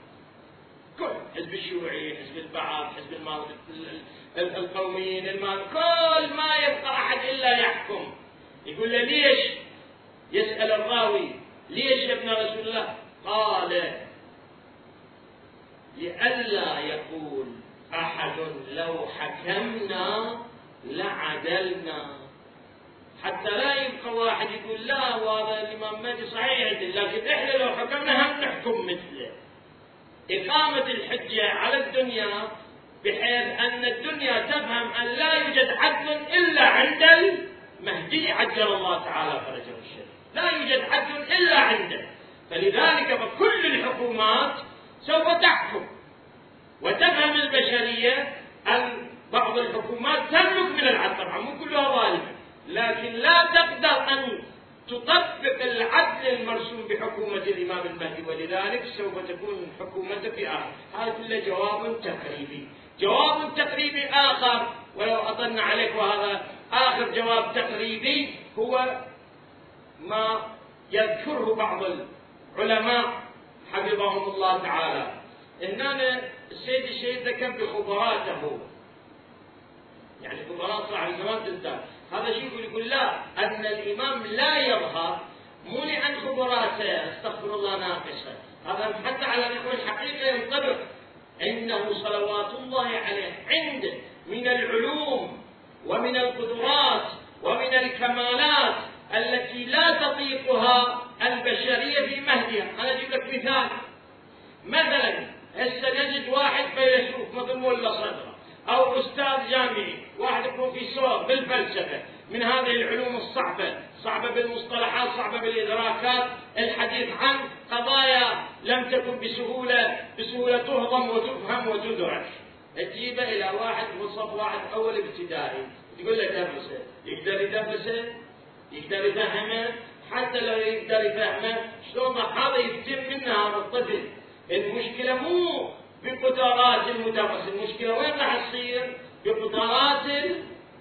كل حزب الشيوعي حزب البعث حزب القوميين المال كل ما يبقى أحد إلا يحكم. يقول له ليش؟ يسأل الراوي ليش يا ابن رسول الله؟ قال لئلا يقول أحد لو حكمنا لعدلنا. حتى لا يبقى واحد يقول لا وهذا الإمام مهدي صحيح لكن إحنا لو حكمنا هم نحكم مثله؟ إقامة الحجة على الدنيا بحيث أن الدنيا تفهم أن لا يوجد عدل إلا عند المهدي عجل الله تعالى فرجه الشريف لا يوجد عدل إلا عنده. فلذلك فكل الحكومات سوف تحكم وتفهم البشرية أن بعض الحكومات تملك من العدل. طبعا مو كلها ظالمة لكن لا تقدر أن تطبق العدل المرسوم بحكومة الإمام المهدي ولذلك سوف تكون حكومتك في آخر. هذا كله جواب تقريبي. جواب تقريبي آخر. ولو أطلنا عليك وهذا آخر جواب تقريبي هو ما يذكره بعض العلماء حفظهم الله تعالى. أنا السيد الشهيد ذكر بخبراته. يعني خبرات صاحب الزمان تزداد هذا شيء يقول لا أن الإمام لا يظهر مو لأن خبراته. أستغفر الله ناقصه. هذا حتى على نحو الحقيقة ينطبق إنه صلوات الله عليه عنده من العلوم ومن القدرات ومن الكمالات التي لا تطيقها البشرية في مهدها. أنا أجيب لك مثال. مثلا هسه نجد واحد فيلسوف مثل ملا صدره أو أستاذ جامعي واحد بروفيسور بالفلسفة من هذه العلوم الصعبة صعبة بالمصطلحات صعبة بالإدراكات الحديث عن قضايا لم تكن بسهولة بسهولة تهضم وتفهم وتدرك. تجيبه إلى واحد مصف واحد أول ابتدائي تقول له درسه يقدر يدرسه يقدر يفهمه؟ حتى لو يقدر يفهمه شلون هذا يتم منه هذا الطفل. المشكلة مو بقدرات المدرس المشكلة وين راح تصير؟ بقدرات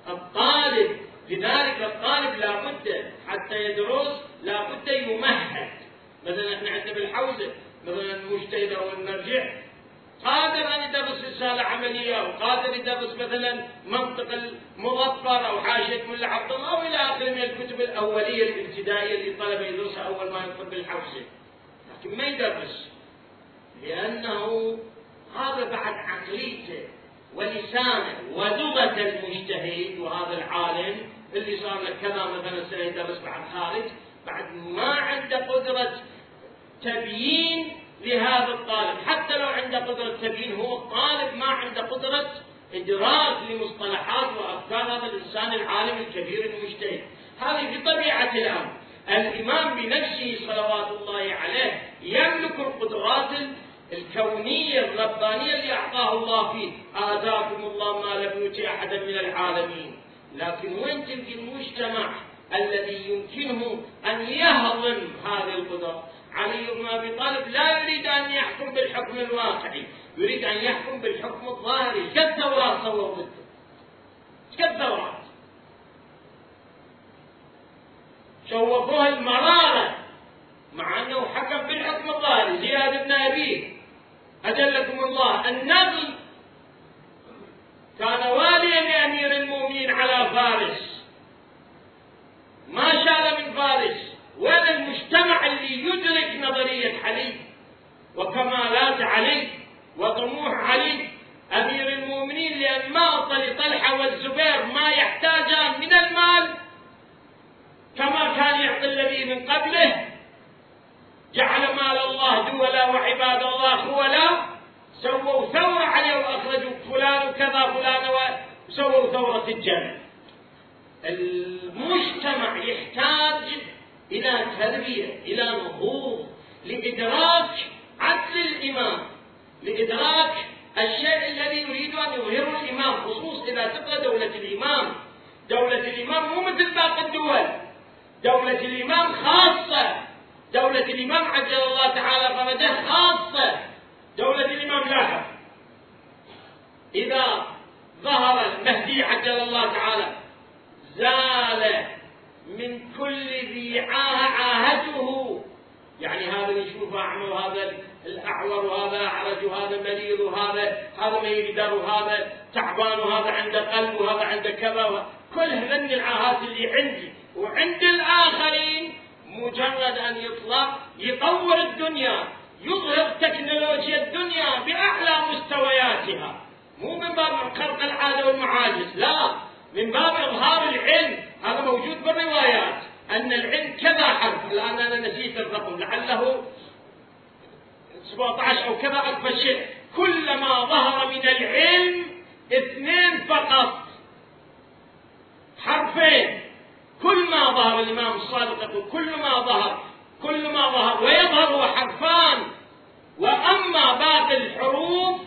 الطالب. لذلك الطالب لابد حتى يدرس لابد يمهد. مثلا إحنا عندنا بالحوزة مثلا المجتهد أو المرجع قادر أن يدرس رسالة عملية أو قادر يدرس مثلا منطق المظفر أو حاشية ملا عبد الله أو إلى آخره من الكتب الأولية الابتدائية اللي الطلبه يدرسها أول ما يدخل بالحوزة. لكن ما يدرس؟ لأنه هذا بعد عقليته ولسانه ولغه المجتهد وهذا العالم اللي صار له كذا مثلا سنه يدرس بعد خارج بعد ما عنده قدرة تبيين لهذا الطالب. حتى لو عنده قدرة تبيين هو الطالب ما عنده قدرة إدراك لمصطلحات وأفكار هذا الإنسان العالم الكبير المجتهد. هذه بطبيعة الأمر. الإمام بنفسه صلوات الله عليه يملك القدرات الكونية الربانية اللي أعطاه الله فيه. آتاكم الله ما لم يؤت أحدا من العالمين. لكن وين تلقي المجتمع الذي يمكنه أن يهضم هذه القدرات علي بن أبي طالب لا يريد أن يحكم بالحكم الواقعي، يريد أن يحكم بالحكم الظاهري، كالتوراه صور ضده. كالتوراه. شوفوها المرارة مع أنه حكم بالحكم الظاهري، زياد بن أبيه. أجلكم الله، النضل كان واليا لامير المؤمنين على فارس. ما شال من فارس. وين المجتمع اللي يدرك نظرية علي وكمالات علي وطموح علي. أمير المؤمنين لأن ما أعطى لطلحة والزبير ما يحتاجان من المال كما كان يعطي الذي من قبله. جعل مال الله دولا وعباد الله خولا. سووا ثورة عليه وأخرجوا فلان وكذا فلان وسووا ثورة الجنة. المجتمع يحتاج إلى تربية إلى نهوض لإدراك عدل الإمام لإدراك الشيء الذي يريد أن يظهره الإمام خصوص إذا تبقى دولة الإمام. دولة الإمام مو مثل باقي الدول. دولة الإمام خاصة دولة الإمام عجل الله تعالى فرجه خاصة. دولة الإمام لاحظ إذا ظهر المهدي عجل الله تعالى زال من كل ذي عاهته. يعني هذا اللي يشوفه أعمى وهذا الأعور وهذا أعرج وهذا مريض وهذا هذا ما يقدر وهذا تعبان وهذا عنده قلب وهذا عنده كذا كل هذن العاهات اللي عندي. وعند الآخرين مجرد أن يطلع يطور الدنيا يظهر تكنولوجيا الدنيا بأعلى مستوياتها. مو من باب خرق العادة والمعاجز لا. من باب إظهار العلم. هذا موجود بالروايات. أن العلم كذا حرف. الآن أنا نسيت الرقم. لعله 17 أو كذا أكبر شيء. كلما ظهر من العلم اثنين فقط. حرفين. كل ما ظهر الإمام الصادق يقول كل ما ظهر كل ما ظهر ويظهر هو حرفان. وأما باقي الحروف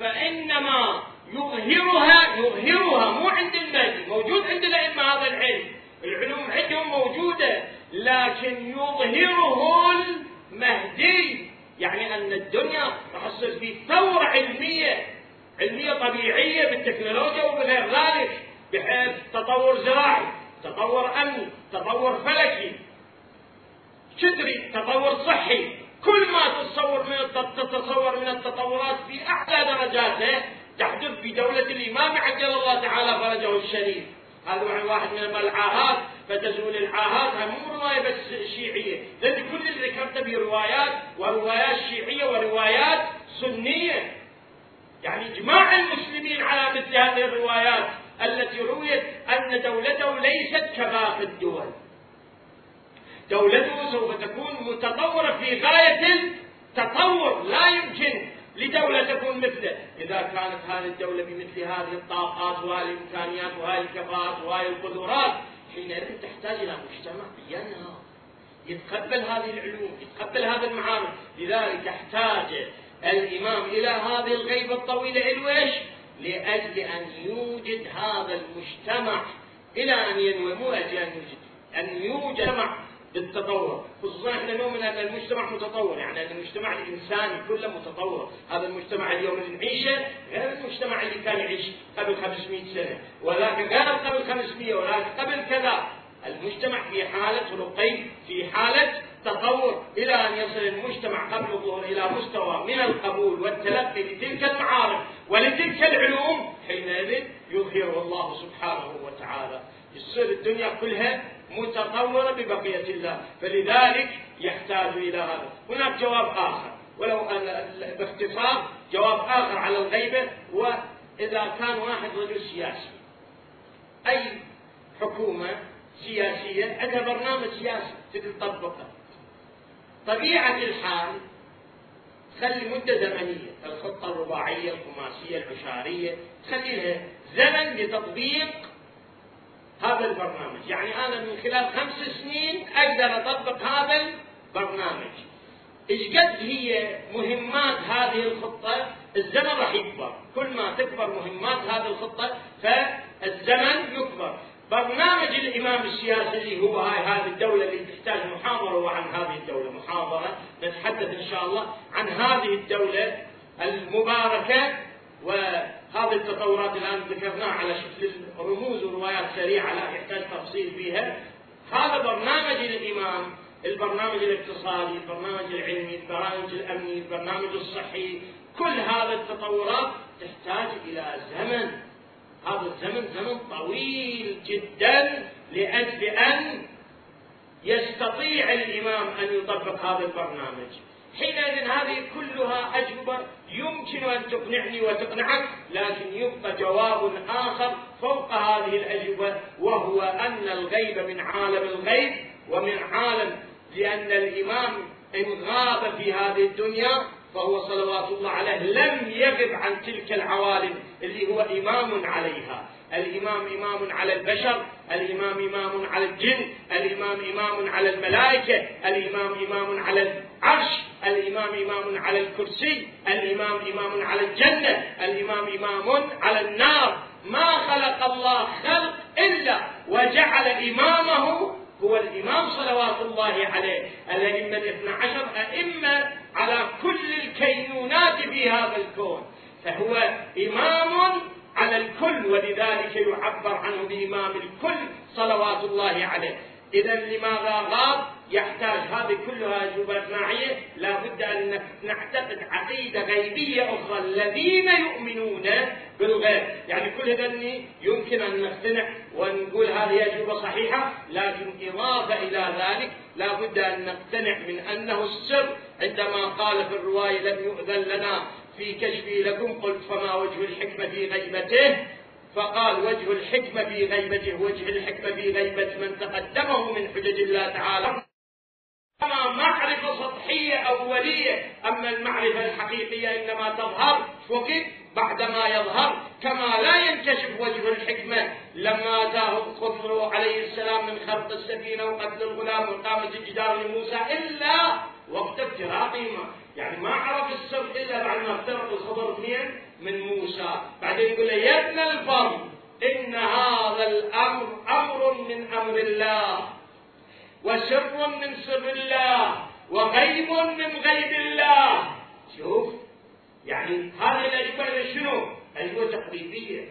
فإنما يظهرها يظهرها مو عند المهدي موجود عند الأئمة هذا العلم. العلوم عندهم موجودة لكن يظهره المهدي. يعني أن الدنيا تحصل في ثورة علمية علمية طبيعية بالتكنولوجيا وبغير ذلك بحيث تطور زراعي. تطور أمني تطور فلكي تدري تطور صحي. كل ما تتصور من تتصور من التطورات في أعلى درجاته تحدث في دولة الإمام عجل الله تعالى فرجه الشريف. هذا واحد من العاهات فتزول العاهات مو رواية بس شيعية. لأن كل اللي ذكرته بروايات وروايات شيعية وروايات سنية. يعني إجماع المسلمين على مثل هذه الروايات. التي رويت أن دولته ليست كباقي الدول. دولته سوف تكون متطورة في غاية التطور. لا يمكن لدولة تكون مثله. إذا كانت هذه الدولة بمثل هذه الطاقات وهذه الإمكانيات وهذه الكفاءات وهذه القدرات حينئذ تحتاج إلى مجتمع ينهض يتقبل هذه العلوم يتقبل هذا المعارف. لذلك احتاج الإمام إلى هذه الغيبة الطويلة. الويش لأجل أن يوجد هذا المجتمع إلى أن ينوي مو أجل أن يوجد أن يوجد مجتمع بالتطور. خصوصا إحنا نؤمن أن المجتمع متطور يعني أن المجتمع الإنساني كله متطور. هذا المجتمع اليوم اللي نعيشه غير المجتمع اللي كان يعيش قبل 500 سنة ولكن غير قبل 500 ولكن قبل كذا. المجتمع في حالة رقي في حالة تطور إلى أن يصل المجتمع قبل الظهور إلى مستوى من القبول والتلقي لتلك المعارف ولتلك العلوم حينئذ يظهره الله سبحانه وتعالى. يصير الدنيا كلها متطورة ببقية الله فلذلك يحتاج إلى هذا. هناك جواب آخر. ولو باختصار جواب آخر على الغيبة وإذا كان واحد رجل سياسي. أي حكومة سياسية؟ عندها برنامج سياسي تقدر تطبقه طبيعة الحال تخلي مدة زمنية الخطة الرباعية الخماسية العشارية تخلي لها زمن لتطبيق هذا البرنامج. يعني أنا من خلال خمس سنين أقدر أطبق هذا البرنامج. إيش قد هي مهمات هذه الخطة؟ الزمن راح يكبر. كل ما تكبر مهمات هذه الخطة فالزمن يكبر. برنامج الإمام السياسي اللي هو هاي هذه الدولة اللي تحتاج محاضرة عن هذه الدولة. محاضرة نتحدث إن شاء الله عن هذه الدولة المباركة. و هذه التطورات الآن ذكرناها على شكل رموز وروايات سريعة لا يحتاج تفصيل فيها. هذا برنامج الإمام البرنامج الاقتصادي، البرنامج العلمي، البرنامج الأمني، البرنامج الصحي، كل هذه التطورات تحتاج إلى زمن. هذا الزمن زمن طويل جدا لأجل أن يستطيع الإمام أن يطبق هذا البرنامج. حينئذ هذه كلها أجوبة يمكن أن تقنعني وتقنعك لكن يبقى جواب آخر فوق هذه الأجوبة وهو أن الغيب من عالم الغيب ومن عالم لأن الإمام إن غاب في هذه الدنيا فهو صلوات الله عليه لم يغب عن تلك العوالم اللي هو إمام عليها. الإمام إمام على البشر الإمام إمام على الجن الإمام إمام على الملائكة الإمام إمام على العرش الإمام إمام على الكرسي الإمام إمام على الجنة الإمام إمام على النار. ما خلق الله خلق إلا وجعل إمامه هو الإمام صلوات الله عليه. الأئمة الاثنى عشر أئمة على كل الكينونات في هذا الكون. فهو إمام على الكل ولذلك يعبر عنه بإمام الكل صلوات الله عليه. إذا لماذا غاب؟ يحتاج هذه كلها أجوبة ناعية لا بد أن نعتقد عقيدة غيبية أخرى الذين يؤمنون بالغيب. يعني كل هذا يمكن أن نقتنع ونقول هذه أجوبة صحيحة لكن إضافة إلى ذلك لا بد أن نقتنع من أنه السر. عندما قال في الرواية لم يؤذن لنا في كشفي لكم قلت فما وجه الحكمة في غيبته؟ فقال وجه الحكمة في غيبته وجه الحكمة في غيبة من تقدمه من حجج الله تعالى. أما معرفة سطحية أولية أما المعرفة الحقيقية إنما تظهر وقت بعدما يظهر. كما لا ينكشف وجه الحكمة لما أتاه الخضر عليه السلام من خرق السفينة وقتل الغلام وإقامة الجدار لموسى إلا وقت افتراقهما يعني ما عرف السر إلا بعد ما افترق الخضر اثنين من موسى. بعدين يقول له يا ابن الفضل إن هذا الأمر أمر من أمر الله وسر من سر الله وغيب من غيب الله. شوف يعني هذه الأجوبة شنو؟ أجوبة تقريبية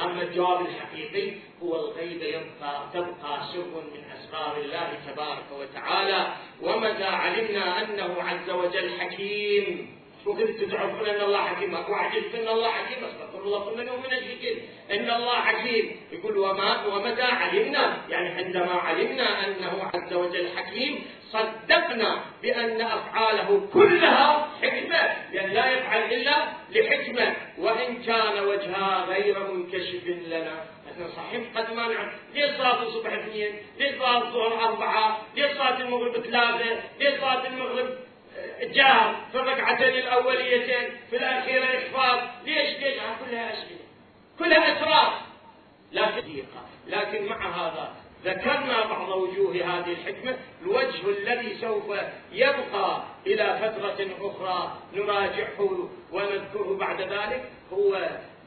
أما الجواب الحقيقي هو الغيب يبقى تبقى سر من أسرار الله تبارك وتعالى. ومتى علمنا أنه عز وجل حكيم. وكنت تعرفون أن الله حكيم. وعجبت أن الله حكيم؟ استغفر الله من من أجل إن الله حكيم يقول وما ومتى علمنا يعني عندما علمنا أنه عز وجل حكيم صدقنا بأن أفعاله كلها حكمة لأن لا يفعل إلا لحكمة وإن كان وجهها غير منكشف لنا صحيح قد ما نعرف ليش صلاة الصبح اثنين؟ ليش صلاة الظهر أربعة؟ ليش صلاة المغرب ثلاثة؟ ليش صلاة المغرب جار في الركعتين الأوليتين في الاخيره إخفاض. ليش؟ ليش؟ كلها اسئله كلها إسرار. لكن لكن مع هذا ذكرنا بعض وجوه هذه الحكمة. الوجه الذي سوف يبقى إلى فترة أخرى نراجعه ونذكره بعد ذلك هو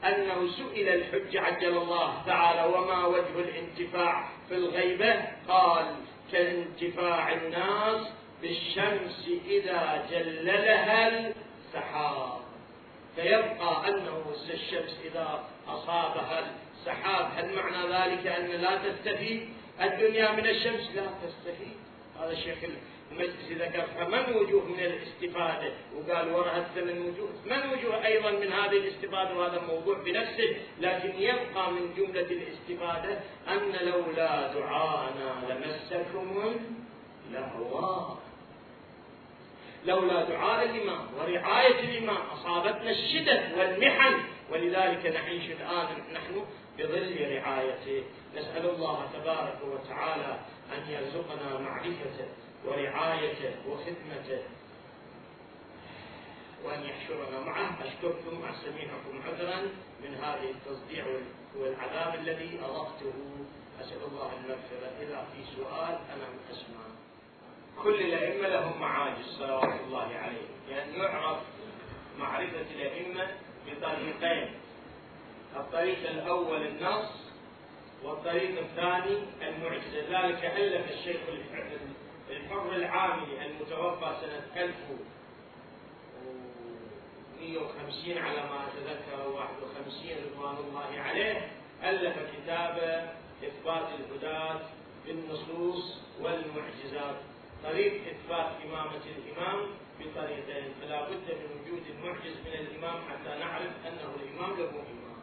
أنه سئل الحج عجل الله تعالى وما وجه الانتفاع في الغيبة؟ قال كانتفاع الناس بالشمس إذا جللها السحاب. فيبقى أنه الشمس إذا أصابها السحاب. هل معنى ذلك أن لا تستفيد؟ الدنيا من الشمس لا تستفيد. هذا الشيخ المجلس ذكر فمن وجوه من الاستفادة؟ وقال وراء الثمن وجوه. من وجوه أيضا من هذه الاستفادة؟ وهذا موضوع بنفسه. لكن يبقى من جملة الاستفادة أن لولا دعانا لمسكم لولا دعاء الإمام ورعاية الإمام أصابتنا الشدة والمحن. ولذلك نعيش الآن نحن بظل رعايته. نسأل الله تبارك وتعالى أن يرزقنا معرفته ورعايته وخدمته. وأن يحشرنا معه. أشكركم أستميعكم عذرا من هذه التصديع والعذاب الذي أضفته. أسأل الله المغفرة إذا في سؤال أنا أسمع. كل الأئمة لهم معاجز صلوات الله عليهم. يعني يعرف معرفة الأئمة بطريقين. الطريق الأول النص والطريق الثاني المعجزة. ذلك ألف الشيخ الحر العاملي المتوفى سنة 1150 على ما أتذكر 51 رضوان الله عليه ألف كتابه إثبات الهداة بالنصوص والمعجزات. طريق إثبات إمامة الإمام بطريقين فلا بد من وجود المعجز من الإمام حتى نعرف أنه الإمام له إمام.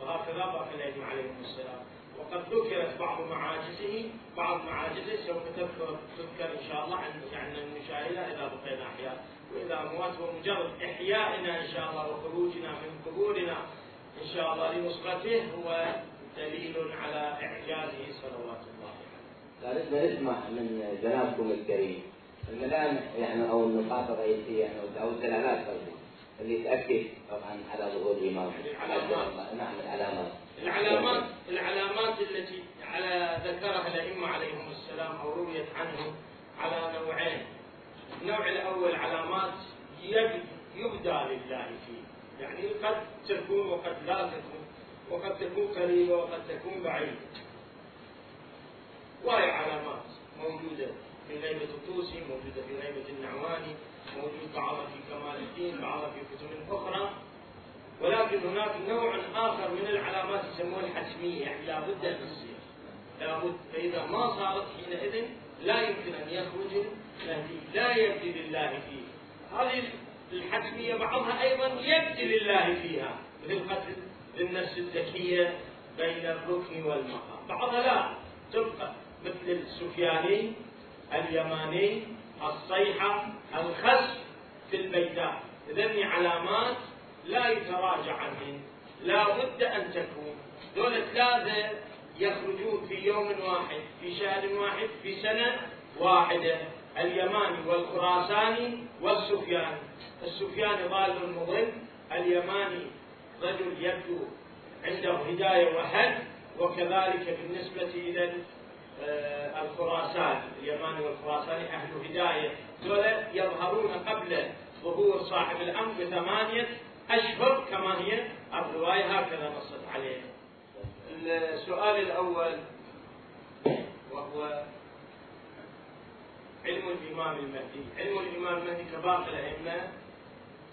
وهكذا الأئمة عليهم السلام. وقد ذكرت بعض معاجزه بعض معاجزه سوف تذكر تذكر إن شاء الله عند يعني المشاهدة إذا بقينا أحياء. وإذا اموات ومجرد إحيائنا إن شاء الله وخروجنا من قبورنا إن شاء الله لنصرته هو دليل على إعجازه صلوات الله. لا نسمع من جنابكم الكريم. الملامح يعني أو النقاط الرئيسيه يعني أو الدلالات اللي تاكد طبعا على ظهور الإمام. نعم العلامات. العلامات. العلامات التي على ذكرها الأئمة عليهم السلام أو رويت عنهم على نوعين. النوع الأول علامات يبدى لله فيه. يعني قد تكون وقد لا تكون وقد تكون قريبه وقد تكون بعيده وهي علامات موجودة في غيبة الطوسي موجودة في غيبة النعواني موجود بعضها في كمال الدين بعضها في كتب أخرى. ولكن هناك نوع آخر من العلامات يسموها الحتمية يعني لابد أن تصير. لابد فإذا ما صارت حينئذ لا يمكن أن يخرج المهدي لا يبدي لله فيه. هذه الحتمية بعضها أيضا يبدي لله فيها مثل قتل للنفس الزكية بين الركن والمقام بعضها لا تبقى مثل السفياني اليماني الصيحة الخسف في البيداء إذن علامات لا يتراجع عنهن لا بد أن تكون. دول ثلاثة يخرجون في يوم واحد في شهر واحد في سنة واحدة. اليماني والخراساني والسفياني. السفياني ظالم مضل اليماني رجل يبدو عنده هداية وحد وكذلك بالنسبة إلى آه، الخراساني اليماني والخراساني أهل هداية. دول يظهرون قبل ظهور صاحب الأمر بثمانية أشهر كما هي الرواية هكذا نصت عليه السؤال الأول وهو علم الإمام المهدي. علم الإمام المهدي كباقي الأئمة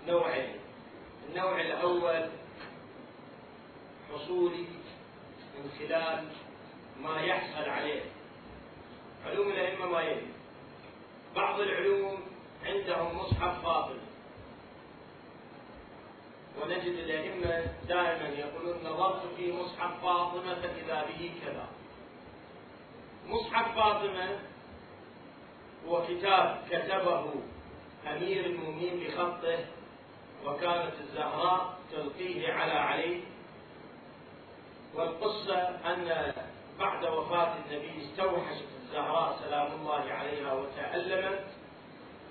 نوعين. النوع الأول حصولي من خلال ما يحصل عليه. علوم الأئمة ما يلي بعض العلوم عندهم مصحف فاضل. ونجد الأئمة دائما يقولون نظرت في مصحف فاطمة فإذا به كذا. مصحف فاطمة هو كتاب كتبه أمير المؤمنين بخطه وكانت الزهراء تلقيه على علي. والقصة أن بعد وفاة النبي استوحشت الزهراء سلام الله عليها وتألمت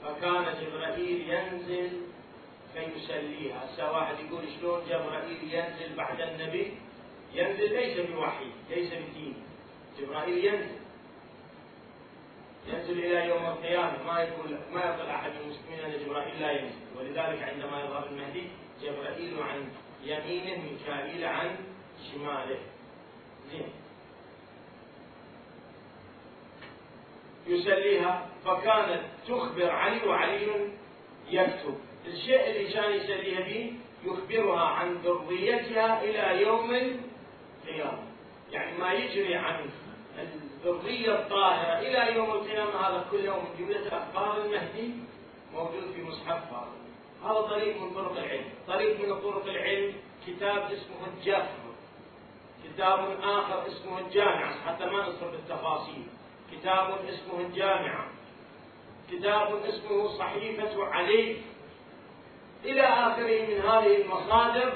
فكان جبرائيل ينزل فيسليها. هسه واحد يقول شلون جبرائيل ينزل بعد النبي؟ ينزل ليس بوحي ليس بدين. جبرائيل ينزل. ينزل إلى يوم القيامة. ما يقول ما يقول أحد المسلمين أن جبرائيل لا ينزل. ولذلك عندما يظهر المهدي جبرائيل عن يمينه ميكائيل عن شماله. زين. يسليها فكانت تخبر علي وعلي يكتب. الشيء اللي كان يسليها به يخبرها عن ذريتها إلى يوم القيامة. يعني ما يجري عن الذرية الطاهرة إلى يوم القيامة. هذا كله من جملة أخبار المهدي موجود في مصحف هذا. طريق من طرق العلم. طريق من طرق العلم كتاب اسمه الجفر. كتاب آخر اسمه الجامعة حتى ما ندخل بالتفاصيل. كتاب اسمه الجامعة كتاب اسمه صحيفة علي إلى آخره من هذه المصادر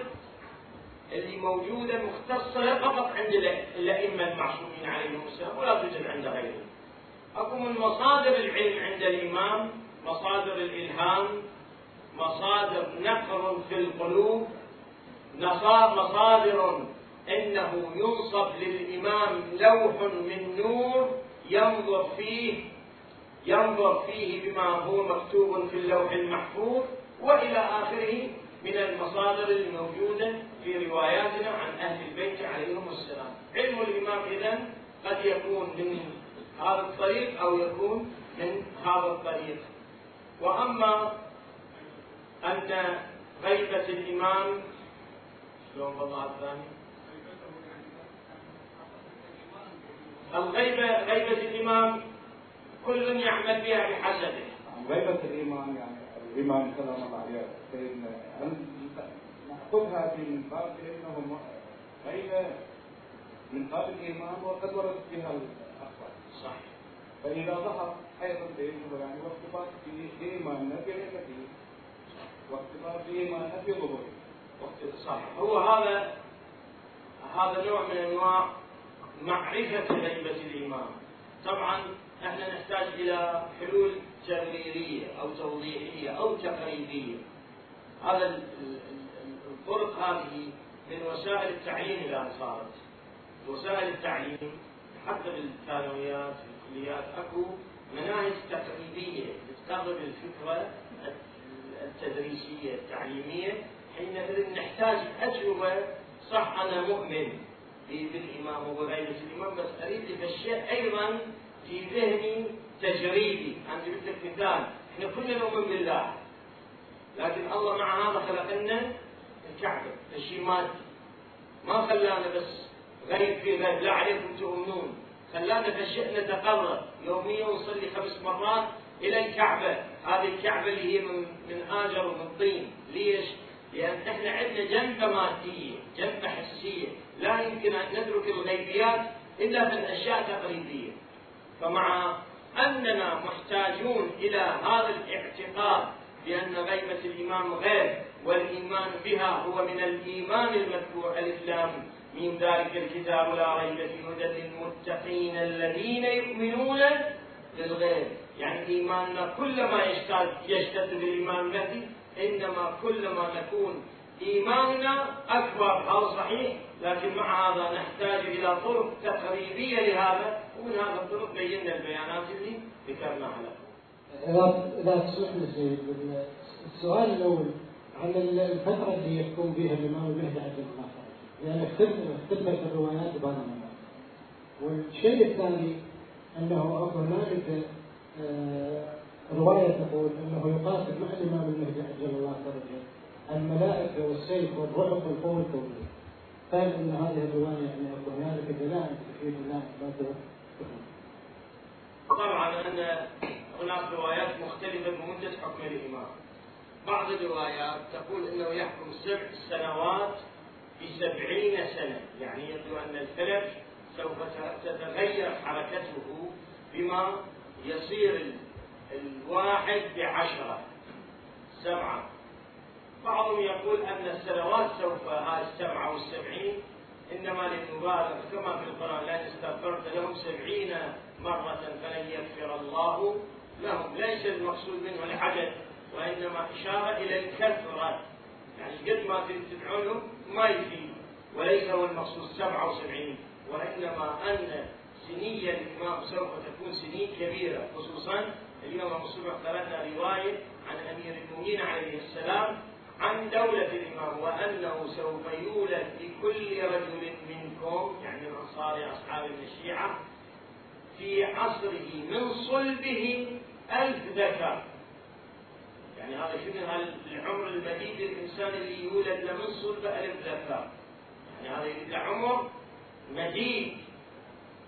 اللي موجودة مختصة فقط عند الأئمة المعصومين عليهم السلام ولا توجد عند غيرهم. أكو من مصادر العلم عند الإمام مصادر الإلهام مصادر نقر في القلوب مصادر إنه ينصب للإمام لوح من نور ينظر فيه ينظر فيه بما هو مكتوب في اللوح المحفوظ وإلى آخره من المصادر الموجودة في رواياتنا عن أهل البيت عليهم السلام. علم الإمام اذا قد يكون من هذا الطريق أو يكون من هذا الطريق. وأما أن غيبة الإمام شلون الثاني؟ الغيبة غيبة الإمام كل يعمل بها بحسبه. غيبة الإمام يعني الإمام سلام الله عليه سيدنا نأخذها من باب أنه غيبة من باب الإيمان وقد وردت بها الأخبار. صحيح. فإذا ظهر أيضا بأنه يعني واختبار في إيماننا بغيبته واختبار في إيماننا في ظهوره صحيح. هو هذا هذا نوع من أنواع معرفة هيبة الإمام طبعا إحنا نحتاج إلى حلول تبريرية أو توضيحية أو تقريبية هذا الطرق هذه من وسائل التعليم إذا صارت. وسائل التعليم حتى بالثانويات الكليات أكو مناهج تقريبيه تستغرب الفكرة التدريسية التعليمية. حينئذ نحتاج أجوبة صح أنا مؤمن. بالإمام وبغيبة الإمام بس أريد الشيء أيضا في ذهني تجريبي جبت لك مثال. إحنا كلنا نؤمن بالله. لكن الله مع هذا خلق لنا الكعبة الشيء مادي ما خلانا بس غيب في غيب لا عليكم تؤمنون. خلانا فالشيء نتقرب يوميا نصلي خمس مرات إلى الكعبة، هذه الكعبة اللي هي من من آجر ومن طين، ليش؟ لأن إحنا عندنا جنبة مادية، جنبة حسية، لا يمكن أن ندرك الغيبيات إلا في الأشياء التقليدية فمع أننا محتاجون إلى هذا الاعتقاد بأن غيبة الإمام غير والإيمان بها هو من الإيمان المذكور الإسلام من ذلك الكتاب لا ريب في هدى للمتقين الذين يؤمنون بالغيب. يعني إيماننا كلما يشتد بالإيمان المهدي إنما كلما نكون إيماننا أكبر هذا صحيح لكن مع هذا نحتاج إلى طرق تقريبية لهذا ومن هذا الطرق بينا البيانات اللي ذكرناها لكم. إذا تسمح لي السؤال الأول عن الفترة اللي يحكم بها الإمام المهدي عجل الله لأن اختلفت الروايات الموضوع. والشيء الثاني أنه هنالك آه، رواية تقول أنه يقاتل مع الإمام المهدي عجل الله فرجه الملائكة والسيف والرعب والقوة الكونية. قال إن هذه الرواية يعني هنالك دلائل تفيد الله اثباته طبعا أن هناك روايات مختلفة بمدة حكم الامام بعض الروايات تقول إنه يحكم سبع سنوات في سبعين سنة. يعني يبدو أن الفلك سوف تتغير حركته بما يصير الواحد بعشرة سبعة. بعضهم يقول أن السنوات سوف السبعة والسبعين إنما للمبالغة كما في القرآن لا استغفرت لهم سبعين مرة فلن يغفر الله لهم. ليس المقصود منه العدد وإنما إشارة إلى الكثرة. يعني قد ما تدعو ما يفيد وليس هو المقصود 77 وإنما أن سنية الإمام سوف تكون سنين كبيرة خصوصا اليوم الصبح قرأنا رواية عن أمير المؤمنين عليه السلام. عن دولة الإمام وأنه سوف يولد لكل رجل منكم يعني من أنصار أصحاب الشيعة في عصره من صلبه ألف ذكر. يعني هذا شنو؟ العمر المديد للإنسان اللي يولد له من صلبه ألف ذكر. يعني هذا يريد عمر مديد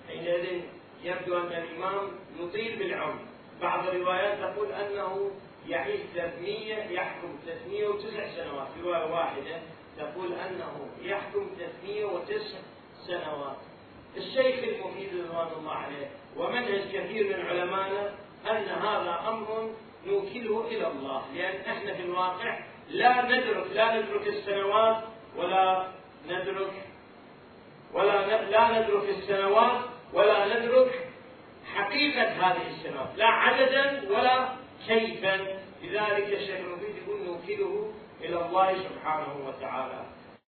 حينئذ يبدو أن الإمام يطيل بالعمر. بعض الروايات تقول أنه يعيش 300 يحكم 309 سنوات. رواية واحدة تقول أنه يحكم 309 سنوات. الشيخ المفيد رضوان الله عليه ومنهج كثير من علمائنا أن هذا أمر نوكله إلى الله لأن إحنا في الواقع لا ندرك لا ندرك السنوات ولا ندرك ولا لا ندرك السنوات ولا ندرك حقيقة هذه السنوات لا عددا ولا كيفا. لذلك الشيخ المفيد يقول نوكله إلى الله سبحانه وتعالى.